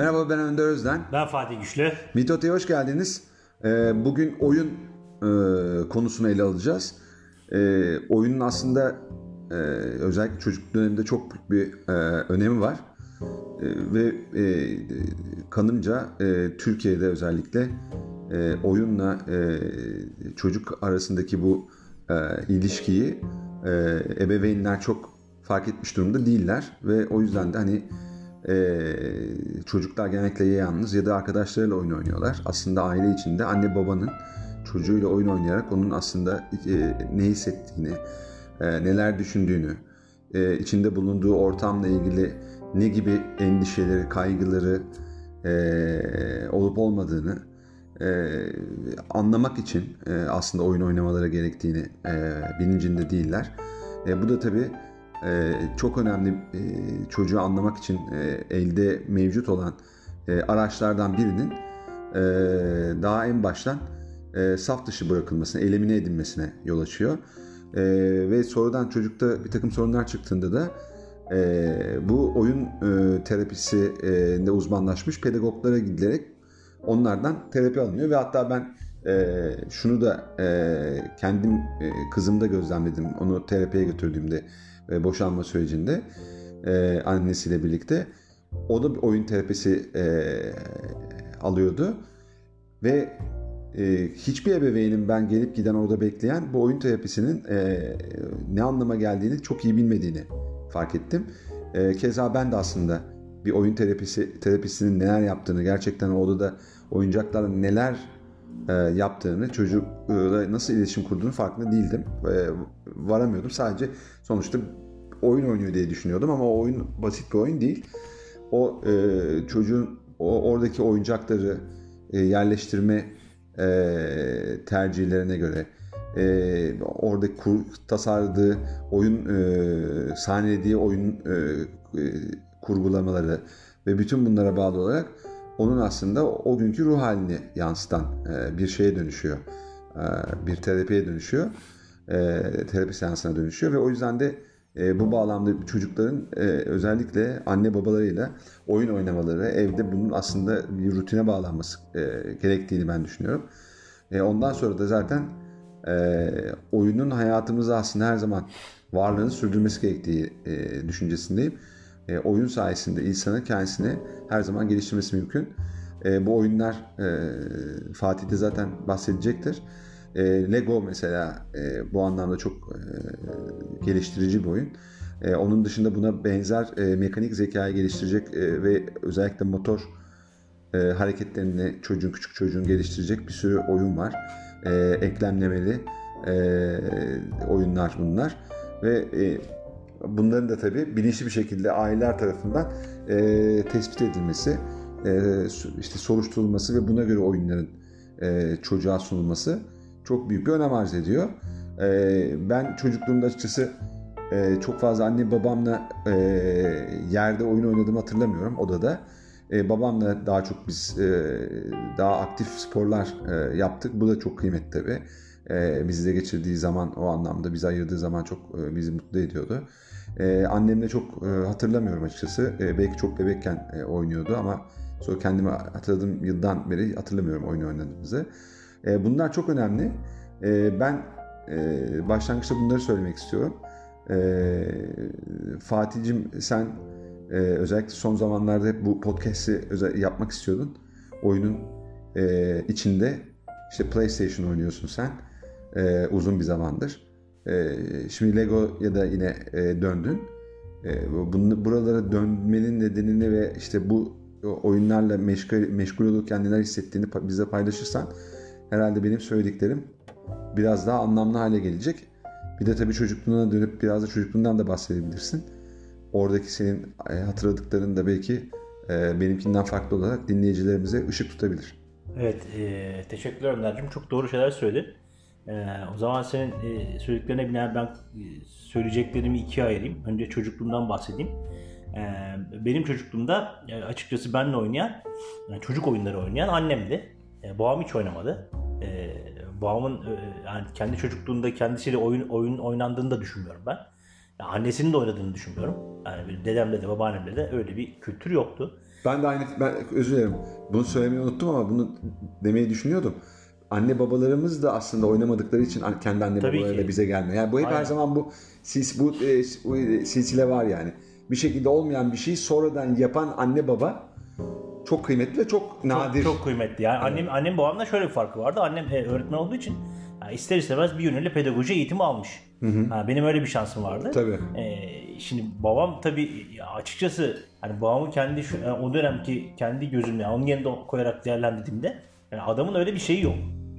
Merhaba ben Önder Özden. Ben Fatih Güçlü. Mitota'ya hoş geldiniz. Ee, bugün oyun e, konusunu ele alacağız. E, oyunun aslında e, özellikle çocuk döneminde çok büyük bir e, önemi var. E, ve e, kanımca e, Türkiye'de özellikle e, oyunla e, çocuk arasındaki bu e, ilişkiyi e, ebeveynler çok fark etmiş durumda değiller. Ve o yüzden de hani e, çocuklar genellikle ya yalnız ya da arkadaşlarıyla oyun oynuyorlar. Aslında aile içinde anne babanın çocuğuyla oyun oynayarak onun aslında e, ne hissettiğini, e, neler düşündüğünü, e, içinde bulunduğu ortamla ilgili ne gibi endişeleri, kaygıları e, olup olmadığını e, anlamak için e, aslında oyun oynamaları gerektiğini e, bilincinde değiller. E, bu da tabii e, çok önemli e, çocuğu anlamak için e, elde mevcut olan e, araçlardan birinin e, daha en baştan e, saf dışı bırakılmasına, elemine edilmesine yol açıyor. E, ve sonradan çocukta bir takım sorunlar çıktığında da e, bu oyun e, terapisi e, de uzmanlaşmış pedagoglara gidilerek onlardan terapi alınıyor ve hatta ben e, şunu da e, kendim e, kızımda gözlemledim onu terapiye götürdüğümde e, boşanma sürecinde e, annesiyle birlikte o da bir oyun terapisi e, alıyordu ve e, hiçbir ebeveynin ben gelip giden orada bekleyen bu oyun terapisinin e, ne anlama geldiğini çok iyi bilmediğini fark ettim. E, keza ben de aslında bir oyun terapisi terapisinin neler yaptığını gerçekten o odada oyuncaklarla neler e, yaptığını çocukla nasıl iletişim kurduğunu farkında değildim. E, varamıyordum. Sadece sonuçta oyun oynuyor diye düşünüyordum ama o oyun basit bir oyun değil. O e, çocuğun o oradaki oyuncakları e, yerleştirme e, tercihlerine göre e, oradaki kur, tasarladığı oyun e, sahnelediği oyun e, e, kurgulamaları ve bütün bunlara bağlı olarak onun aslında o günkü ruh halini yansıtan e, bir şeye dönüşüyor. E, bir terapiye dönüşüyor. E, terapi seansına dönüşüyor ve o yüzden de e, bu bağlamda çocukların e, özellikle anne babalarıyla oyun oynamaları, evde bunun aslında bir rutine bağlanması e, gerektiğini ben düşünüyorum. E, ondan sonra da zaten e, oyunun hayatımızda aslında her zaman varlığını sürdürmesi gerektiği e, düşüncesindeyim. E, oyun sayesinde insanın kendisini her zaman geliştirmesi mümkün. E, bu oyunlar e, Fatih de zaten bahsedecektir. E, Lego mesela e, bu anlamda çok e, geliştirici bir oyun. E, onun dışında buna benzer e, mekanik zekayı geliştirecek e, ve özellikle motor e, hareketlerini çocuğun küçük çocuğun geliştirecek bir sürü oyun var. E, eklemlemeli e, oyunlar bunlar ve e, bunların da tabii bilinçli bir şekilde aileler tarafından e, tespit edilmesi, e, işte soruşturulması ve buna göre oyunların e, çocuğa sunulması çok büyük bir önem arz ediyor. E, ben çocukluğumda açıkçası e, çok fazla anne babamla e, yerde oyun oynadığımı hatırlamıyorum odada. E, babamla daha çok biz e, daha aktif sporlar e, yaptık. Bu da çok kıymetli tabii. E, bizle geçirdiği zaman o anlamda bizi ayırdığı zaman çok e, bizi mutlu ediyordu. E, annemle çok e, hatırlamıyorum açıkçası. E, belki çok bebekken e, oynuyordu ama sonra kendimi hatırladığım yıldan beri hatırlamıyorum oyun oynadığımızı. E, bunlar çok önemli. E, ben e, başlangıçta bunları söylemek istiyorum. E, Fatih'cim sen e, özellikle son zamanlarda hep bu podcast'i yapmak istiyordun. Oyunun e, içinde işte PlayStation oynuyorsun sen e, uzun bir zamandır. E, şimdi Lego ya da yine e, döndün. E, bunu, buralara dönmenin nedenini ve işte bu oyunlarla meşgul, meşgul olurken neler hissettiğini bize paylaşırsan herhalde benim söylediklerim biraz daha anlamlı hale gelecek. Bir de tabii çocukluğuna dönüp biraz da çocukluğundan da bahsedebilirsin. Oradaki senin hatırladıkların da belki benimkinden farklı olarak dinleyicilerimize ışık tutabilir. Evet, e, teşekkürler Önder'cim. Çok doğru şeyler söyledin. E, o zaman senin e, söylediklerine binaen ben e, söyleyeceklerimi ikiye ayırayım. Önce çocukluğumdan bahsedeyim. E, benim çocukluğumda e, açıkçası benle oynayan, çocuk oyunları oynayan annemdi. E, babam hiç oynamadı. E, babamın e, yani kendi çocukluğunda kendisiyle oyun oyun oynandığını da düşünmüyorum ben. Yani annesinin de oynadığını düşünmüyorum. Yani dedemle de babaannemle de öyle bir kültür yoktu. Ben de aynı ben özür dilerim. Bunu söylemeyi unuttum ama bunu demeyi düşünüyordum. Anne babalarımız da aslında oynamadıkları için kendi anne Tabii babaları ki. da bize gelmiyor. Yani bu hep her Aynen. zaman bu sis bu, e, bu e, silsile var yani. Bir şekilde olmayan bir şeyi sonradan yapan anne baba çok kıymetli ve çok nadir. Çok, çok kıymetli. Yani annem annem babamla şöyle bir farkı vardı. Annem e, öğretmen olduğu için yani ister istemez bir yönüyle pedagoji eğitimi almış. Ha, benim öyle bir şansım vardı. Tabii. E, şimdi babam tabii açıkçası hani babamı kendi şu, yani o dönemki kendi gözümle onun yerinde koyarak değerlendirdiğimde yani adamın öyle bir şeyi yok.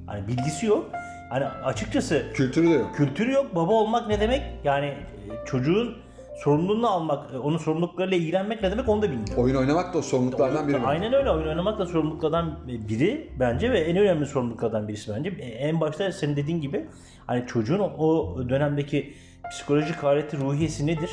Hani bilgisi yok. Hani açıkçası Kültürü de yok. kültürü yok. Baba olmak ne demek? Yani e, çocuğun sorumluluğunu almak, e, onun sorumluluklarıyla ilgilenmek ne demek onu da bilmiyor. Oyun oynamak da o sorumluluklardan biri. Aynen öyle. Oyun oynamak da sorumluluklardan biri bence ve en önemli sorumluluklardan birisi bence. E, En başta senin dediğin gibi hani çocuğun o- dönemdeki psikolojik haleti ruhiyesi nedir?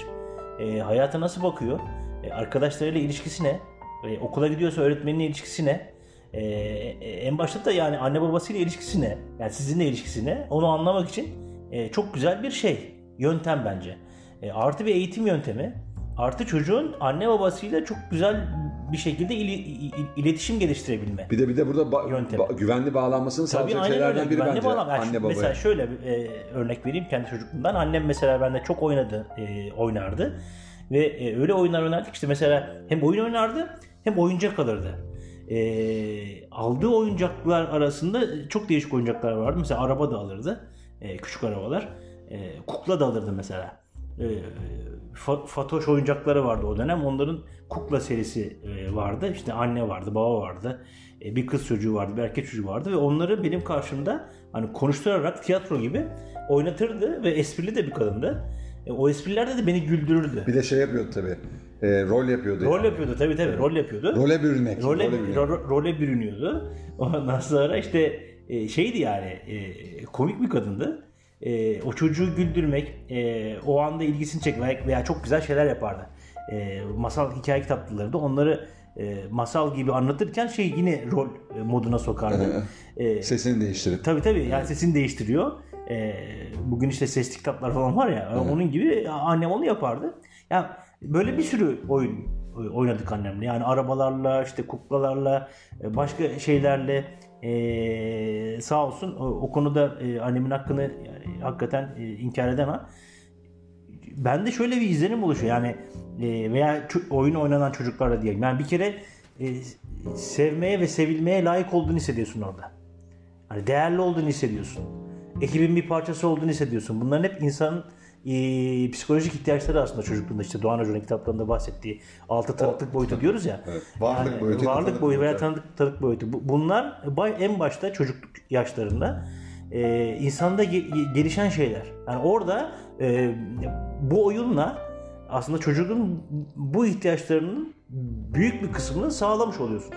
E, hayata nasıl bakıyor? E, arkadaşlarıyla ilişkisi ne? E, okula gidiyorsa öğretmeninle ilişkisi ne? E, e, en başta da yani anne babasıyla ilişkisi ne? Yani sizinle ilişkisi ne? Onu anlamak için e, çok güzel bir şey. Yöntem bence. E, artı bir eğitim yöntemi. Artı çocuğun anne babasıyla çok güzel bir şekilde ili- il- iletişim geliştirebilme. Bir de bir de burada ba- Yöntemi. ba- güvenli bağlanmasını Tabii sağlayacak aynen öyle. şeylerden biri Güvenli bence bağlam. Yani anne babaya. Mesela şöyle e, örnek vereyim kendi çocukluğumdan. Annem mesela bende çok oynadı, e, oynardı. Ve e, öyle oyunlar oynardık işte mesela hem oyun oynardı hem oyuncak alırdı. E, aldığı oyuncaklar arasında çok değişik oyuncaklar vardı. Mesela araba da alırdı. E, küçük arabalar. E, kukla da alırdı mesela. E, fa- Fatoş oyuncakları vardı o dönem. Onların kukla serisi e, vardı. İşte anne vardı, baba vardı. E, bir kız çocuğu vardı, bir erkek çocuğu vardı ve onları benim karşımda hani konuşturarak tiyatro gibi oynatırdı ve esprili de bir kadındı. E, o esprilerde de beni güldürürdü. Bir de şey yapıyordu tabii. E, rol yapıyordu. Rol yani. yapıyordu tabii tabii rol yapıyordu. Role bürünmek. Role, role bürünmek. ro- role bürünüyordu. Ondan sonra işte e, şeydi yani e, komik bir kadındı. E, o çocuğu güldürmek, e, o anda ilgisini çekmek veya çok güzel şeyler yapardı. E, masal hikaye kitapları da onları e, masal gibi anlatırken şey yine rol e, moduna sokardı. E, Sesini değiştirip. Tabii tabii yani sesini değiştiriyor. Ee, bugün işte sesli kitaplar falan var ya onun gibi annem onu yapardı. Ya böyle bir sürü oyun oynadık annemle. Yani arabalarla, işte kuklalarla, e, başka şeylerle e, sağ olsun o, o konuda e, annemin hakkını yani, hakikaten e, inkar edemem. Bende şöyle bir izlenim oluşuyor yani e, veya oyun oynanan çocuklarla diyelim. Yani bir kere e, sevmeye ve sevilmeye layık olduğunu hissediyorsun orada. Hani değerli olduğunu hissediyorsun. Ekibin bir parçası olduğunu hissediyorsun. Bunların hep insanın e, psikolojik ihtiyaçları aslında çocukluğunda işte Doğan Hoca'nın kitaplarında bahsettiği altı tanıklık boyutu diyoruz ya. Evet, varlık boyutu, Varlık boyutu veya tanıklık, tanıklık boyutu. Bu- Bunlar en başta çocukluk yaşlarında e, insanda ge- gelişen şeyler. Yani orada e, bu oyunla aslında çocuğun bu ihtiyaçlarının büyük bir kısmını sağlamış oluyorsun.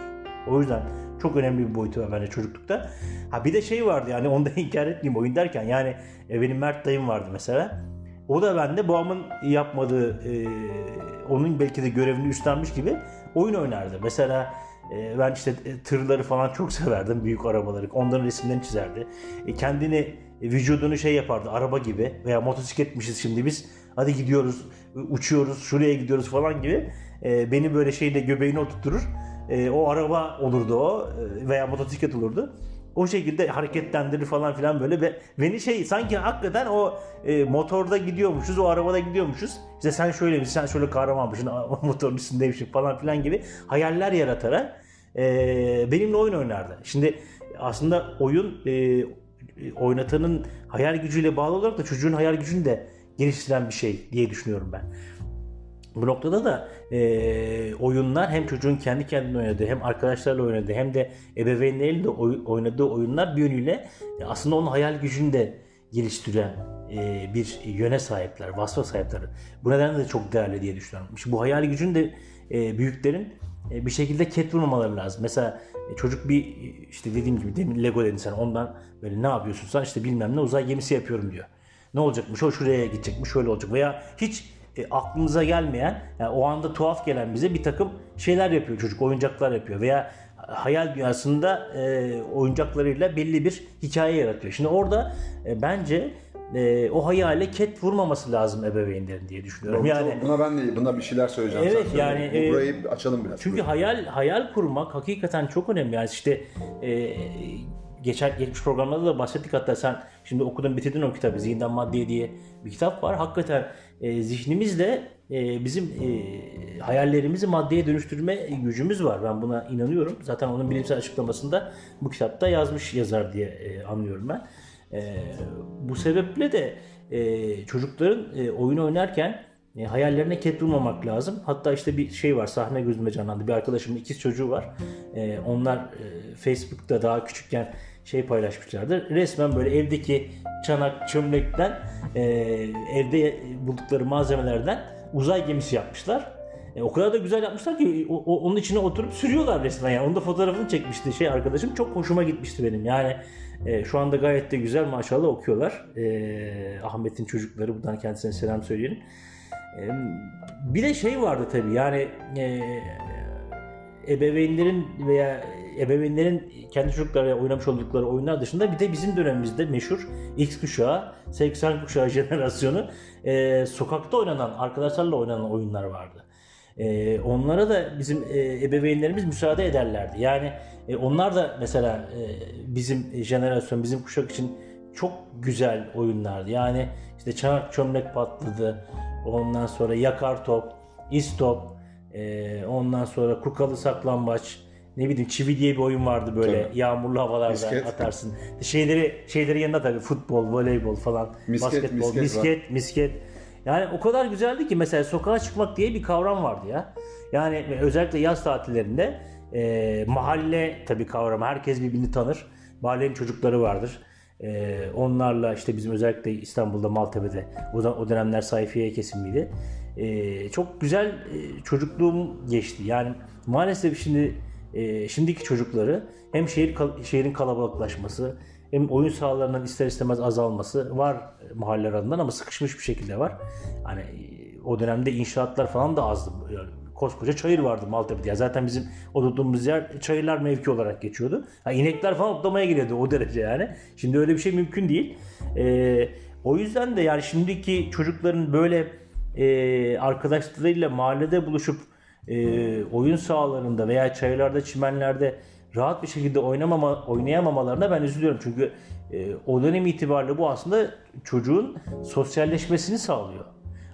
O yüzden çok önemli bir boyutu var bence çocuklukta. Ha bir de şey vardı yani onu da inkar etmeyeyim oyun derken yani e, benim Mert dayım vardı mesela. O da bende babamın yapmadığı e, onun belki de görevini üstlenmiş gibi oyun oynardı. Mesela e, ben işte e, tırları falan çok severdim. Büyük arabaları. Onların resimlerini çizerdi. E, kendini e, vücudunu şey yapardı. Araba gibi veya motosikletmişiz şimdi biz. Hadi gidiyoruz, uçuyoruz, şuraya gidiyoruz falan gibi. E, beni böyle şeyde göbeğine oturtturur. E, o araba olurdu o e, veya motosiklet olurdu. O şekilde hareketlendirir falan filan böyle ve beni şey sanki hakikaten o e, motorda gidiyormuşuz, o arabada gidiyormuşuz. İşte sen şöyle misin, sen şöyle kahramanmışsın, motorun üstündeymişsin falan filan gibi hayaller yaratarak e, benimle oyun oynardı. Şimdi aslında oyun e, oynatanın hayal gücüyle bağlı olarak da çocuğun hayal gücünü de geliştiren bir şey diye düşünüyorum ben. Bu noktada da e, oyunlar hem çocuğun kendi kendine oynadığı hem arkadaşlarla oynadığı hem de ebeveynleriyle oy- oynadığı oyunlar bir yönüyle e, aslında onun hayal gücünü de geliştiren e, bir yöne sahipler, vasfa sahipler. Bu nedenle de çok değerli diye düşünüyorum. İşte bu hayal gücünü de e, büyüklerin e, bir şekilde ket vurmamaları lazım. Mesela e, çocuk bir işte dediğim gibi demin Lego dedin sen ondan böyle ne yapıyorsun sen işte bilmem ne uzay gemisi yapıyorum diyor. Ne olacakmış o şuraya gidecekmiş şöyle olacak veya hiç e, aklımıza gelmeyen yani o anda tuhaf gelen bize bir takım şeyler yapıyor çocuk oyuncaklar yapıyor veya hayal dünyasında e, oyuncaklarıyla belli bir hikaye yaratıyor. Şimdi orada e, bence e, o hayale ket vurmaması lazım ebeveynlerin diye düşünüyorum. Yani buna ben de buna bir şeyler söyleyeceğim. Evet, Sen yani, e, burayı açalım biraz. Çünkü hayal hayal kurmak hakikaten çok önemli. Yani işte e, geçen geçmiş programlarda da bahsettik hatta sen şimdi okudun bitirdin o kitabı Zindan Maddiye diye bir kitap var. Hakikaten e, zihnimizle e, bizim e, hayallerimizi maddeye dönüştürme gücümüz var. Ben buna inanıyorum. Zaten onun bilimsel açıklamasında bu kitapta yazmış yazar diye e, anlıyorum ben. E, bu sebeple de e, çocukların e, oyun oynarken e, hayallerine ket vurmamak lazım. Hatta işte bir şey var sahne gözüme canlandı. Bir arkadaşımın ikiz çocuğu var. E, onlar e, Facebook'ta daha küçükken şey paylaşmışlardı. Resmen böyle evdeki çanak çömlekten e, evde buldukları malzemelerden uzay gemisi yapmışlar. E, o kadar da güzel yapmışlar ki o- o- onun içine oturup sürüyorlar resmen yani. Onun da fotoğrafını çekmişti şey arkadaşım. Çok hoşuma gitmişti benim. Yani e, şu anda gayet de güzel maşallah okuyorlar. E, Ahmet'in çocukları buradan kendisine selam söyleyelim. E, bir de şey vardı tabii yani e, ebeveynlerin veya ebeveynlerin kendi çocuklarıyla oynamış oldukları oyunlar dışında bir de bizim dönemimizde meşhur X kuşağı, 80 kuşağı jenerasyonu e, sokakta oynanan, arkadaşlarla oynanan oyunlar vardı. E, onlara da bizim e, ebeveynlerimiz müsaade ederlerdi. Yani e, onlar da mesela e, bizim jenerasyon, bizim kuşak için çok güzel oyunlardı. Yani işte çanak çömlek patladı, ondan sonra yakar top, istop, e, ondan sonra kukalı saklambaç, ne bileyim çivi diye bir oyun vardı böyle Tabii. yağmurlu havalarda Misket. atarsın. Şeyleri şeyleri yanında tabii futbol, voleybol falan, Misket, basketbol, misket var. misket, misket. Yani o kadar güzeldi ki mesela sokağa çıkmak diye bir kavram vardı ya. Yani özellikle yaz tatillerinde e, mahalle tabii kavramı herkes birbirini tanır. Mahallenin çocukları vardır. E, onlarla işte bizim özellikle İstanbul'da Maltepe'de o, da, o dönemler sayfiye kesimliydi. E, çok güzel e, çocukluğum geçti. Yani maalesef şimdi e, şimdiki çocukları hem şehir şehrin kalabalıklaşması hem oyun sahalarının ister istemez azalması var mahalle adından ama sıkışmış bir şekilde var. Hani e, o dönemde inşaatlar falan da azdı. Yani koskoca çayır vardı Maltepe'de. Ya zaten bizim oturduğumuz yer çayırlar mevki olarak geçiyordu. Ha, inekler falan otlamaya geliyordu o derece yani. Şimdi öyle bir şey mümkün değil. E, o yüzden de yani şimdiki çocukların böyle e, arkadaşlarıyla mahallede buluşup e, oyun sahalarında veya çayırlarda, çimenlerde rahat bir şekilde oynamama, oynayamamalarına ben üzülüyorum. Çünkü e, o dönem itibariyle bu aslında çocuğun sosyalleşmesini sağlıyor.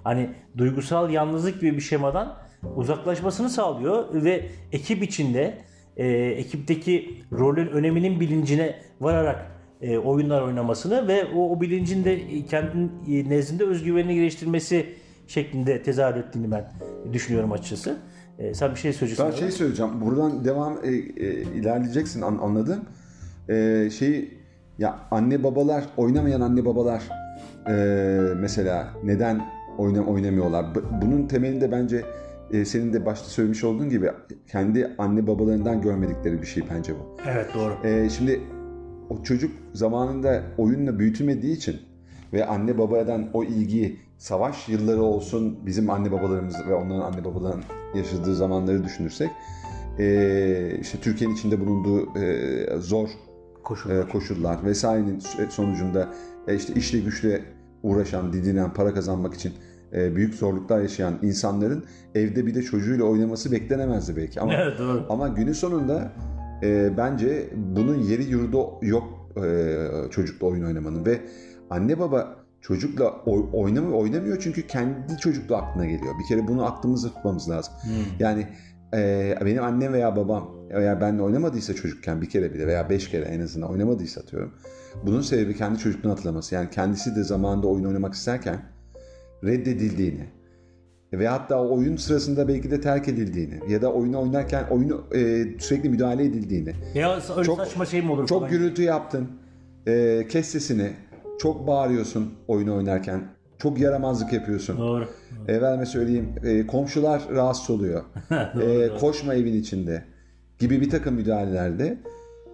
Hani duygusal yalnızlık gibi bir şemadan uzaklaşmasını sağlıyor ve ekip içinde e, ekipteki rolün öneminin bilincine vararak e, oyunlar oynamasını ve o, o bilincin de kendi nezdinde özgüvenini geliştirmesi şeklinde tezahür ettiğini ben düşünüyorum açıkçası. E, sen bir şey söyleyeceksin. Ben şey söyleyeceğim. Buradan devam e, e, ilerleyeceksin an, anladım. E, şey ya anne babalar oynamayan anne babalar e, mesela neden oyna, oynamıyorlar? Bunun temelinde bence e, senin de başta söylemiş olduğun gibi kendi anne babalarından görmedikleri bir şey bence bu. Evet doğru. E, şimdi o çocuk zamanında oyunla büyütülmediği için ve anne babadan o ilgiyi savaş yılları olsun bizim anne babalarımız ve onların anne babaların yaşadığı zamanları düşünürsek e, işte Türkiye'nin içinde bulunduğu e, zor Koşul. e, koşullar vesairenin sonucunda e, işte işle güçle uğraşan, didinen, para kazanmak için e, büyük zorluklar yaşayan insanların evde bir de çocuğuyla oynaması beklenemezdi belki ama Evet doğru. ama günün sonunda e, bence bunun yeri yurdu yok e, çocukla oyun oynamanın ve anne baba çocukla oy, oynamıyor, oynamıyor çünkü kendi çocukla aklına geliyor. Bir kere bunu aklımızda tutmamız lazım. Yani e, benim annem veya babam eğer benimle oynamadıysa çocukken bir kere bile veya beş kere en azından oynamadıysa atıyorum. Bunun sebebi kendi çocukluğunu hatırlaması. Yani kendisi de zamanında oyun oynamak isterken reddedildiğini ve hatta oyun sırasında belki de terk edildiğini ya da oyunu oynarken oyunu e, sürekli müdahale edildiğini. Ya öyle Çok- saçma şey mi olur Çok falan. gürültü yaptın. E, kes sesini. Çok bağırıyorsun oyunu oynarken. Çok yaramazlık yapıyorsun. Doğru. Efendime söyleyeyim e, komşular rahatsız oluyor. E, koşma evin içinde gibi bir takım müdahalelerde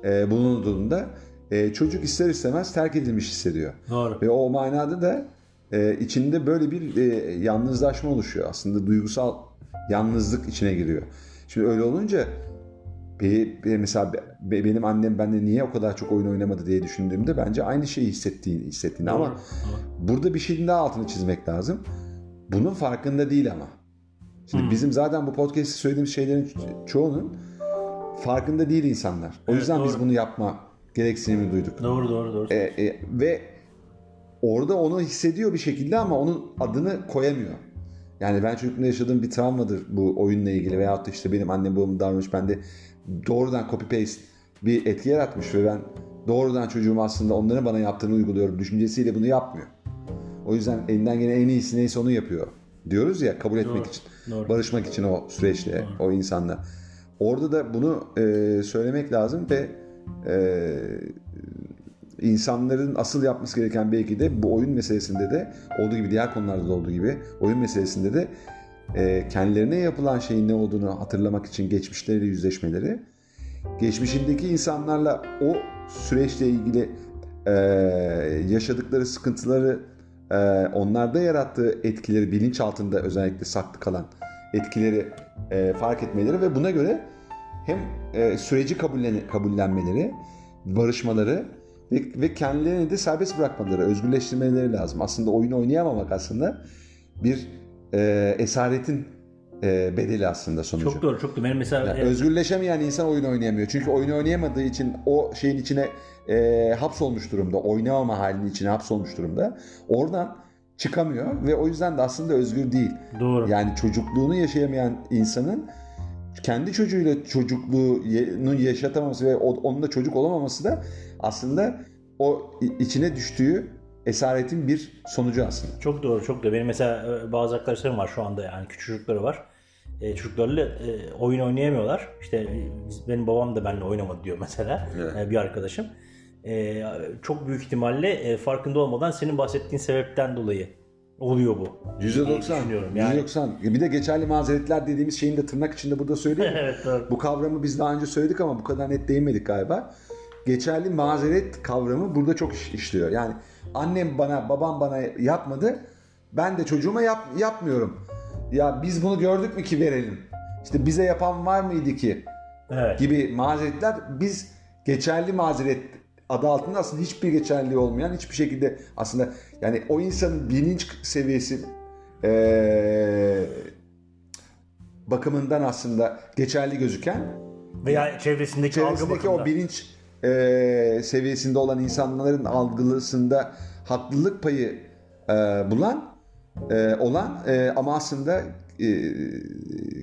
e, bulunduğunda e, çocuk ister istemez terk edilmiş hissediyor. Doğru. Ve o manada da e, içinde böyle bir e, yalnızlaşma oluşuyor. Aslında duygusal yalnızlık içine giriyor. Şimdi öyle olunca Be- mesela be- benim annem bende niye o kadar çok oyun oynamadı diye düşündüğümde bence aynı şeyi hissettiğini hissettiğini ama burada bir şeyin daha altını çizmek lazım. Bunun farkında değil ama. Şimdi Hmm. bizim zaten bu podcast'te söylediğimiz şeylerin ço- çoğunun farkında değil insanlar. O Evet, yüzden biz doğru. bunu yapma gereksinimi duyduk. Doğru doğru doğru. E, e, ve orada onu hissediyor bir şekilde ama onun adını koyamıyor. Yani ben çocukluğumda yaşadığım bir travmadır bu oyunla ilgili veyahut da işte benim annem babam davranış bende doğrudan copy paste bir etki yaratmış ve ben doğrudan çocuğum aslında onların bana yaptığını uyguluyorum düşüncesiyle bunu yapmıyor. O yüzden elinden gelen en iyisi neyse onu yapıyor. Diyoruz ya kabul etmek Doğru, için. doğru. Barışmak için o süreçle o insanla. Orada da bunu e, söylemek lazım ve e, insanların asıl yapması gereken belki de bu oyun meselesinde de olduğu gibi diğer konularda da olduğu gibi oyun meselesinde de e, kendilerine yapılan şeyin ne olduğunu hatırlamak için geçmişleriyle yüzleşmeleri, geçmişindeki insanlarla o süreçle ilgili e, yaşadıkları sıkıntıları, e, onlarda yarattığı etkileri bilinç altında özellikle saklı kalan etkileri e, fark etmeleri ve buna göre hem e, süreci kabullen kabullenmeleri, barışmaları ve, ve kendilerini de serbest bırakmaları, özgürleştirmeleri lazım. Aslında oyun oynayamamak aslında bir e, esaretin e, bedeli aslında sonucu. Çok doğru çok doğru. Benim mesela Yani özgürleşemeyen insan oyun oynayamıyor. Çünkü oyun oynayamadığı için o şeyin içine e, hapsolmuş durumda. Oynamama halinin içine hapsolmuş durumda. Oradan çıkamıyor ve o yüzden de aslında özgür değil. doğru. Yani çocukluğunu yaşayamayan insanın kendi çocuğuyla çocukluğunu yaşatamaması ve onun da çocuk olamaması da aslında o içine düştüğü esaretin bir sonucu aslında. Çok doğru, çok doğru. Benim mesela e, bazı arkadaşlarım var şu anda yani küçük çocukları var. E, çocuklarla e, oyun oynayamıyorlar. İşte e, biz- benim babam da benimle oynamadı diyor mesela Evet. e, bir arkadaşım. E, çok büyük ihtimalle e, farkında olmadan senin bahsettiğin sebepten dolayı oluyor bu. %90. düşünüyorum yani. %90. Bir de geçerli mazeretler dediğimiz şeyin de tırnak içinde burada söyleyeyim. evet doğru. Bu kavramı biz daha önce söyledik ama bu kadar net değinmedik galiba. Geçerli mazeret kavramı burada çok iş- işliyor. Yani annem bana, babam bana yapmadı. Ben de çocuğuma yap, yapmıyorum. Ya biz bunu gördük mü ki verelim? İşte bize yapan var mıydı ki? Evet. Gibi mazeretler biz geçerli mazeret adı altında aslında hiçbir geçerliği olmayan hiçbir şekilde aslında yani o insanın bilinç seviyesi eee, bakımından aslında geçerli gözüken Veya çevresindeki, algı çevresindeki o bilinç eee, seviyesinde olan insanların algılısında haklılık payı eee, bulan eee, olan eee, ama aslında eee,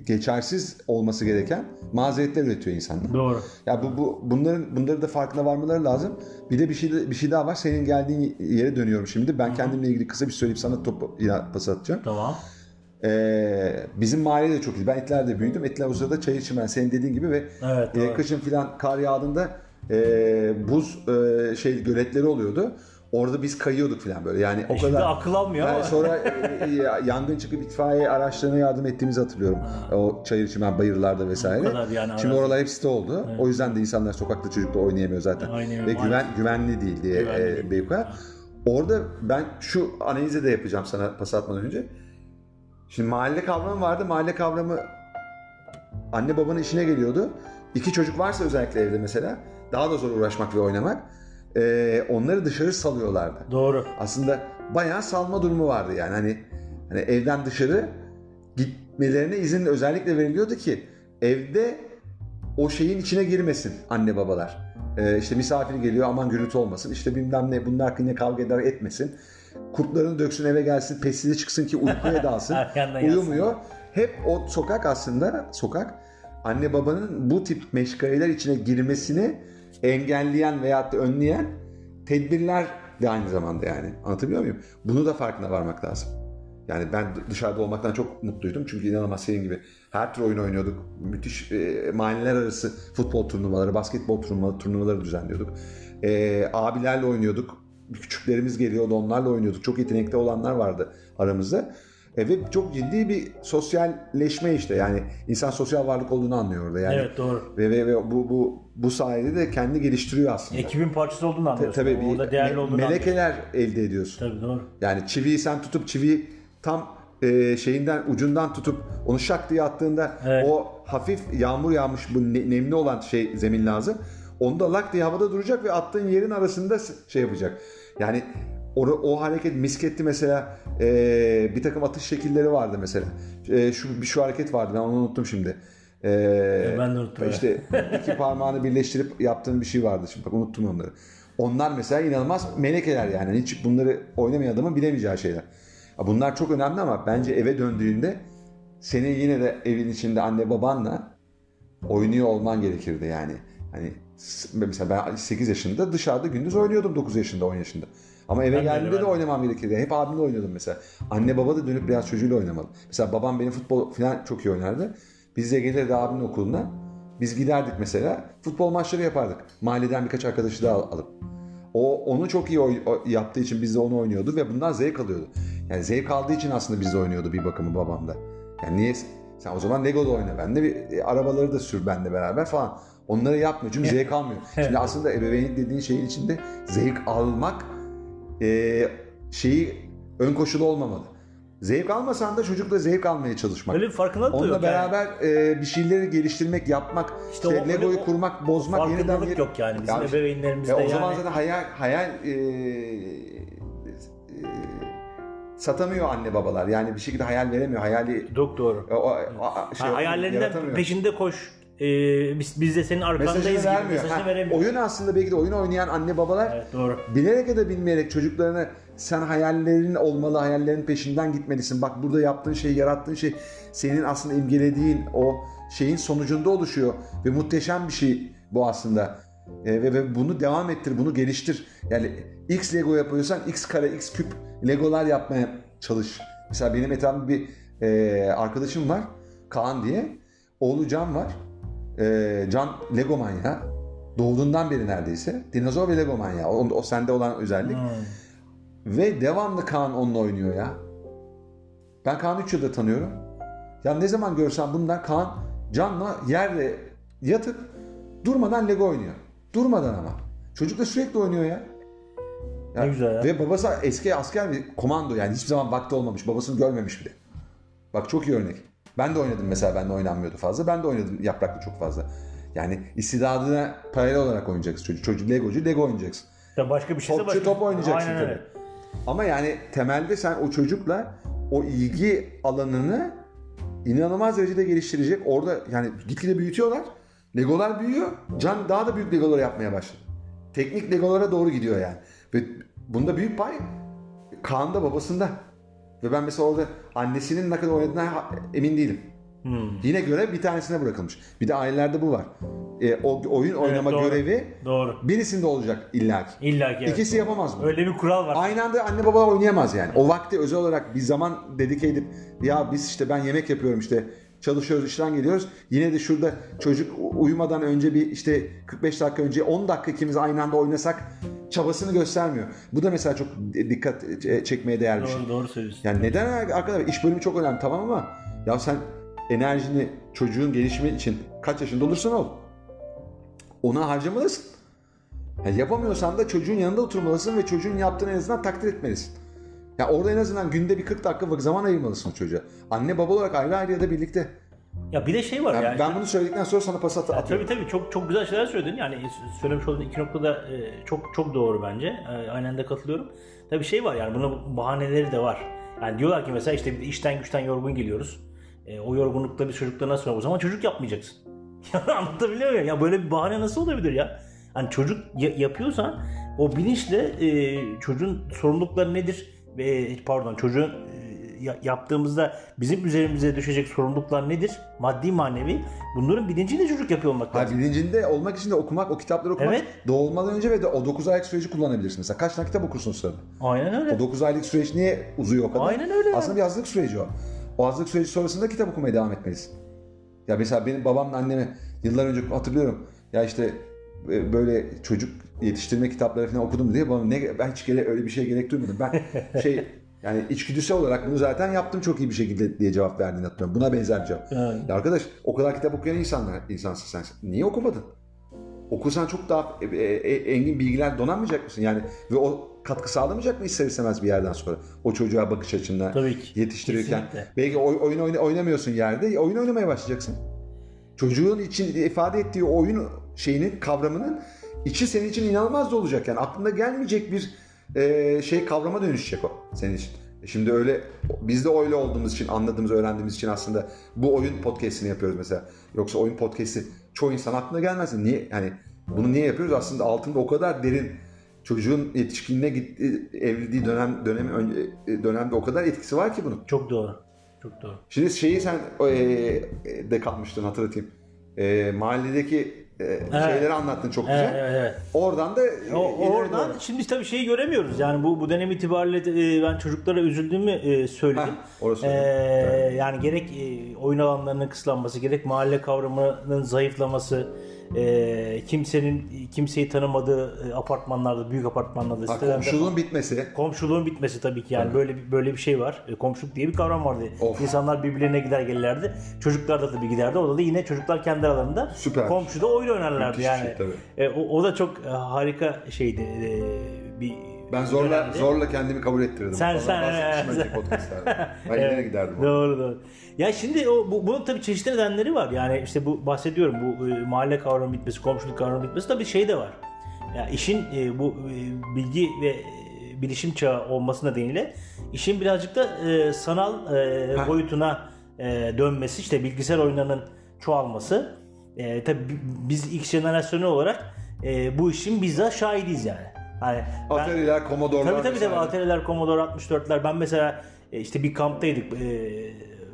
geçersiz olması gereken mazeretler üretiyor insanlar. Doğru. Ya bu, bu bunların bunları da farkına varmaları lazım. Bir de bir şey bir şey daha var. Senin geldiğin yere dönüyorum şimdi. Ben kendimle ilgili kısa bir söyleyip sana topu pas atacağım. Tamam. Ee, bizim mahalle de çok iyi. Ben Etler'de büyüdüm. Etler o sırada çay içim ben senin dediğin gibi ve Evet, e, kışın filan kar yağdığında e, buz e, şey göletleri oluyordu. Orada biz kayıyorduk filan böyle. Yani o E Şimdi kadar akıl almıyor yani ama. sonra e, e, yangın çıkıp itfaiye araçlarına yardım ettiğimizi hatırlıyorum. O çayır çimen bayırlarda vesaire. O kadar yani Şimdi arazi. oralar hep site oldu. O yüzden de insanlar sokakta çocukla oynayamıyor zaten. Oynayamıyor, Ve güven, güvenli değil diye Güvenli e, değil. Beykoğa. Orada ben şu analizi de yapacağım sana pas atmadan önce. Şimdi mahalle kavramı vardı. Mahalle kavramı anne babanın işine geliyordu. İki çocuk varsa özellikle evde mesela daha da zor uğraşmak ve oynamak. Ee, onları dışarı salıyorlardı. Doğru. Aslında bayağı salma durumu vardı yani hani hani evden dışarı gitmelerine izin özellikle veriliyordu ki evde o şeyin içine girmesin anne babalar. Ee, işte misafir geliyor aman gürültü olmasın. İşte bilmem ne bunun hakkında kavga eder etmesin. Kurtlarını döksün eve gelsin pestili çıksın ki uykuya dalsın. Uyumuyor. Hep o sokak aslında sokak anne babanın bu tip meşgaleler içine girmesini engelleyen veyahut da önleyen tedbirler de aynı zamanda yani. Anlatabiliyor muyum? Bunu da farkına varmak lazım. Yani ben dışarıda olmaktan çok mutluydum. Çünkü inanılmaz senin gibi her tür oyun oynuyorduk. Müthiş e, mahalleler arası futbol turnuvaları, basketbol turnuvaları, turnuvaları düzenliyorduk. E, abilerle oynuyorduk. Küçüklerimiz geliyordu onlarla oynuyorduk. Çok yetenekli olanlar vardı aramızda. E, ve çok ciddi bir sosyalleşme işte. Yani insan sosyal varlık olduğunu anlıyor orada. Yani Evet doğru. ve, ve, ve bu, bu, bu sayede de kendi geliştiriyor aslında. Ekibin parçası olduğunu anlıyorsun. Tabii bir Orada değerli me- olduğunu anlıyorsun. melekeler elde ediyorsun. Tabii doğru. Yani çiviyi sen tutup çiviyi tam e, şeyinden ucundan tutup onu şak diye attığında Evet. o hafif yağmur yağmış bu ne- nemli olan şey zemin lazım. Onu da lak diye havada duracak ve attığın yerin arasında şey yapacak. Yani o, o hareket misketti mesela e, bir takım atış şekilleri vardı mesela. E, şu bir şu hareket vardı ben onu unuttum şimdi. E, Ben de unuttum. İşte iki parmağını birleştirip yaptığın bir şey vardı. Şimdi bak unuttum onları. Onlar mesela inanılmaz melekeler yani. Hiç bunları oynamayan adamın bilemeyeceği şeyler. Bunlar çok önemli ama bence eve döndüğünde senin yine de evin içinde anne babanla oynuyor olman gerekirdi yani. Hani mesela ben 8 yaşında dışarıda gündüz oynuyordum 9 yaşında 10 yaşında. Ama eve Ben geldiğimde de de. oynamam gerekirdi. Hep abimle oynuyordum mesela. Anne baba da dönüp biraz çocuğuyla oynamalı. Mesela babam benim futbol falan çok iyi oynardı. Biz de gelirdi abimin okuluna. Biz giderdik mesela. Futbol maçları yapardık. Mahalleden birkaç arkadaşı daha alıp. O onu çok iyi oy- o- yaptığı için biz de onu oynuyordu ve bundan zevk alıyordu. Yani zevk aldığı için aslında biz de oynuyordu bir bakımı babam da. Yani niye sen o zaman Lego'da oyna ben de bir e, arabaları da sür benle beraber falan. Onları yapmıyor çünkü zevk almıyor. Şimdi aslında ebeveynlik dediğin şeyin içinde zevk almak e, şeyi ön koşulu olmamalı. Zevk almasan da çocukla zevk almaya çalışmak. Öyle bir farkındalık da Onunla yok yani. beraber e, bir şeyleri geliştirmek, yapmak, İşte işte, o- Lego'yu o kurmak, bozmak, yeniden Farkındalık yok yani bizim Ya işte- ebeveynlerimizde ya o yani. zaman zaten hayal hayal e, e, satamıyor anne babalar. Yani bir şekilde hayal veremiyor. Hayali Çok doğru. o, o- şey Ha, hayallerinden peşinde koş. Ee, biz, biz de senin arkandayız Mesajını gibi vermiyor. mesajını veremiyor. oyun aslında belki de oyun oynayan anne babalar Evet doğru. bilerek ya da bilmeyerek çocuklarına sen hayallerin olmalı, hayallerin peşinden gitmelisin. Bak burada yaptığın şey, yarattığın şey senin aslında imgelediğin o şeyin sonucunda oluşuyor ve muhteşem bir şey bu aslında. E, ve, ve bunu devam ettir, bunu geliştir. Yani X Lego yapıyorsan X kare, X küp Legolar yapmaya çalış. Mesela benim etrafımda bir e, arkadaşım var, Kaan diye. Oğlu Can var. E, Can Lego manyağı. Doğduğundan beri neredeyse. Dinozor ve Lego manyağı. O, o sende olan özellik. Hmm. Ve devamlı Kaan onunla oynuyor ya. Ben Kaan'ı 3 yıldır tanıyorum. Ya ne zaman görsem bunlar Kaan Can'la yerde yatıp durmadan Lego oynuyor. Durmadan ama. Çocuk da sürekli oynuyor ya. Ne güzel ya. Ve babası eski asker bir komando yani hiçbir zaman vakti olmamış. Babasını görmemiş bile. Bak çok iyi örnek. Ben de oynadım mesela ben de oynanmıyordu fazla. Ben de oynadım yapraklı çok fazla. Yani istidadına paralel olarak oynayacaksın çocuk. Çocuk Legocu Lego oynayacaksın. Ya başka bir şeyse Topçu başka. top oynayacaksın Aynen öyle. tabii. Ama yani temelde sen o çocukla o ilgi alanını inanılmaz derecede geliştirecek. Orada yani gitgide büyütüyorlar. Legolar büyüyor. Can daha da büyük legolar yapmaya başladı. Teknik legolara doğru gidiyor yani. Ve bunda büyük pay Kaan'da babasında. Ve ben mesela orada annesinin ne kadar oynadığına emin değilim. Hmm. Yine görev bir tanesine bırakılmış. Bir de ailelerde bu var. E, o oyun oynama doğru. görevi Doğru. birisinde olacak illaki. İlla ki evet. İkisi yapamaz mı? Öyle bir kural var. Aynı anda anne baba oynayamaz yani. O vakti özel olarak bir zaman dedike edip ya biz işte ben yemek yapıyorum işte çalışıyoruz işten geliyoruz. Yine de şurada çocuk uyumadan önce bir işte 45 dakika önce 10 dakika ikimiz aynı anda oynasak çabasını göstermiyor. Bu da mesela çok dikkat çekmeye değer bir şey. Doğru, doğru söylüyorsun. Yani neden arkadaşlar iş bölümü çok önemli tamam ama ya sen enerjini çocuğun gelişimi için kaç yaşında olursan ol. Ona harcamalısın. Ya yapamıyorsan da çocuğun yanında oturmalısın ve çocuğun yaptığını en azından takdir etmelisin. Ya orada en azından günde bir 40 dakika zaman ayırmalısın çocuğa. Anne baba olarak ayrı ayrı ya da birlikte. Ya bir de şey var Yani yani. ben bunu söyledikten sonra sana pas at- atıyorum. Tabii tabii çok çok güzel şeyler söyledin. Yani söylemiş olduğun iki noktada e, çok çok doğru bence. E, Aynen de katılıyorum. Tabii şey var yani bunun bahaneleri de var. Yani diyorlar ki mesela işte işten güçten yorgun geliyoruz. E, o yorgunlukta bir çocukla nasıl o zaman çocuk yapmayacaksın. Ya anlatabiliyor muyum? Ya böyle bir bahane nasıl olabilir ya? Hani çocuk ya- yapıyorsan o bilinçle e, çocuğun sorumlulukları nedir? Ve pardon çocuğun e, ya- yaptığımızda bizim üzerimize düşecek sorumluluklar nedir? Maddi manevi. Bunların bilinciyle çocuk yapıyor olmak Ha, lazım. bilincinde olmak için de okumak, o kitapları okumak. Evet. Doğulmadan önce ve de o 9 aylık süreci kullanabilirsin. Mesela kaç tane kitap okursun sırada? Aynen öyle. O 9 aylık süreç niye uzuyor o kadar? Aynen öyle. Aslında bir hazırlık süreci o. O hazırlık süreci sonrasında kitap okumaya devam etmelisin. Ya mesela benim babamla anneme yıllar önce hatırlıyorum. Ya işte e, böyle çocuk yetiştirme kitapları falan okudum diye bana ne ben hiç gere, öyle bir şeye gerek duymadım. Ben şey yani içgüdüsel olarak bunu zaten yaptım çok iyi bir şekilde diye cevap verdiğini hatırlıyorum. Buna benzer bir cevap. Yani. Ya arkadaş o kadar kitap okuyan insanlar insansın sen. Niye okumadın? okursan çok daha e, e, engin bilgiler donamayacak mısın? Yani ve o katkı sağlamayacak mı ister istemez bir yerden sonra? O çocuğa bakış açında Tabii ki. yetiştirirken. Kesinlikle. Belki oy- oyun oyna- oynamıyorsun yerde. Oyun oynamaya başlayacaksın. Çocuğun için ifade ettiği oyun şeyinin kavramının içi senin için inanılmaz da olacak. Yani aklına gelmeyecek bir e, şey kavrama dönüşecek o senin için. E Şimdi öyle biz de öyle olduğumuz için anladığımız, öğrendiğimiz için aslında bu oyun podcast'ini yapıyoruz mesela. Yoksa oyun podcast'i çoğu insan aklına gelmez. Niye yani bunu niye yapıyoruz? Aslında altında o kadar derin çocuğun yetişkinliğe gitti evrildiği dönem dönemi önce- dönemde o kadar etkisi var ki bunun. Çok doğru. Çok doğru. Şimdi şeyi sen e, de katmıştın hatırlatayım. E, mahalledeki e, şeyleri anlattın çok güzel. Evet, evet, evet. Oradan da O, oradan doğru. şimdi tabii şeyi göremiyoruz. Yani bu bu dönem itibariyle e, ben çocuklara üzüldüğümü e, söyledim. Heh, orası E. Yani gerek e, oyun alanlarının kısıtlanması, gerek mahalle kavramının zayıflaması, e, kimsenin kimseyi tanımadığı e, apartmanlarda, büyük apartmanlarda, Ha, komşuluğun bitmesi. komşuluğun bitmesi tabii ki yani böyle bir böyle bir şey var. E, komşuluk diye bir kavram vardı. Of. İnsanlar birbirlerine gider gelirlerdi. Çocuklar da tabii giderdi. Orada da yine çocuklar kendi aralarında Süper. komşuda oyun oynarlardı Müthiş yani. şey, tabii. E, o, o da çok e, harika şeydi. E, bir Ben zorla dönemdi. zorla kendimi kabul ettirdim. Sen- Sonra sen- önceki podcastlerde. Ben ileri giderdim. orada. Doğru doğru. Ya şimdi o, bu, bunun tabii çeşitli nedenleri var. Yani işte bu bahsediyorum bu e, mahalle kavramı bitmesi, komşuluk kavramı bitmesi tabii şey de var. Ya işin e, bu e, bilgi ve e, bilişim çağı olması nedeniyle işin birazcık da e, sanal e, Ha. boyutuna e, dönmesi, işte bilgisayar oyunlarının çoğalması. E, tabii bi- biz ilk jenerasyonu olarak e, bu işin bizzat şahidiyiz yani. Hani ben- Atari'ler, Commodore'lar. Tabii tabii tabii. Atari'ler, Commodore 64'ler. Ben mesela e, işte bir kamptaydık e,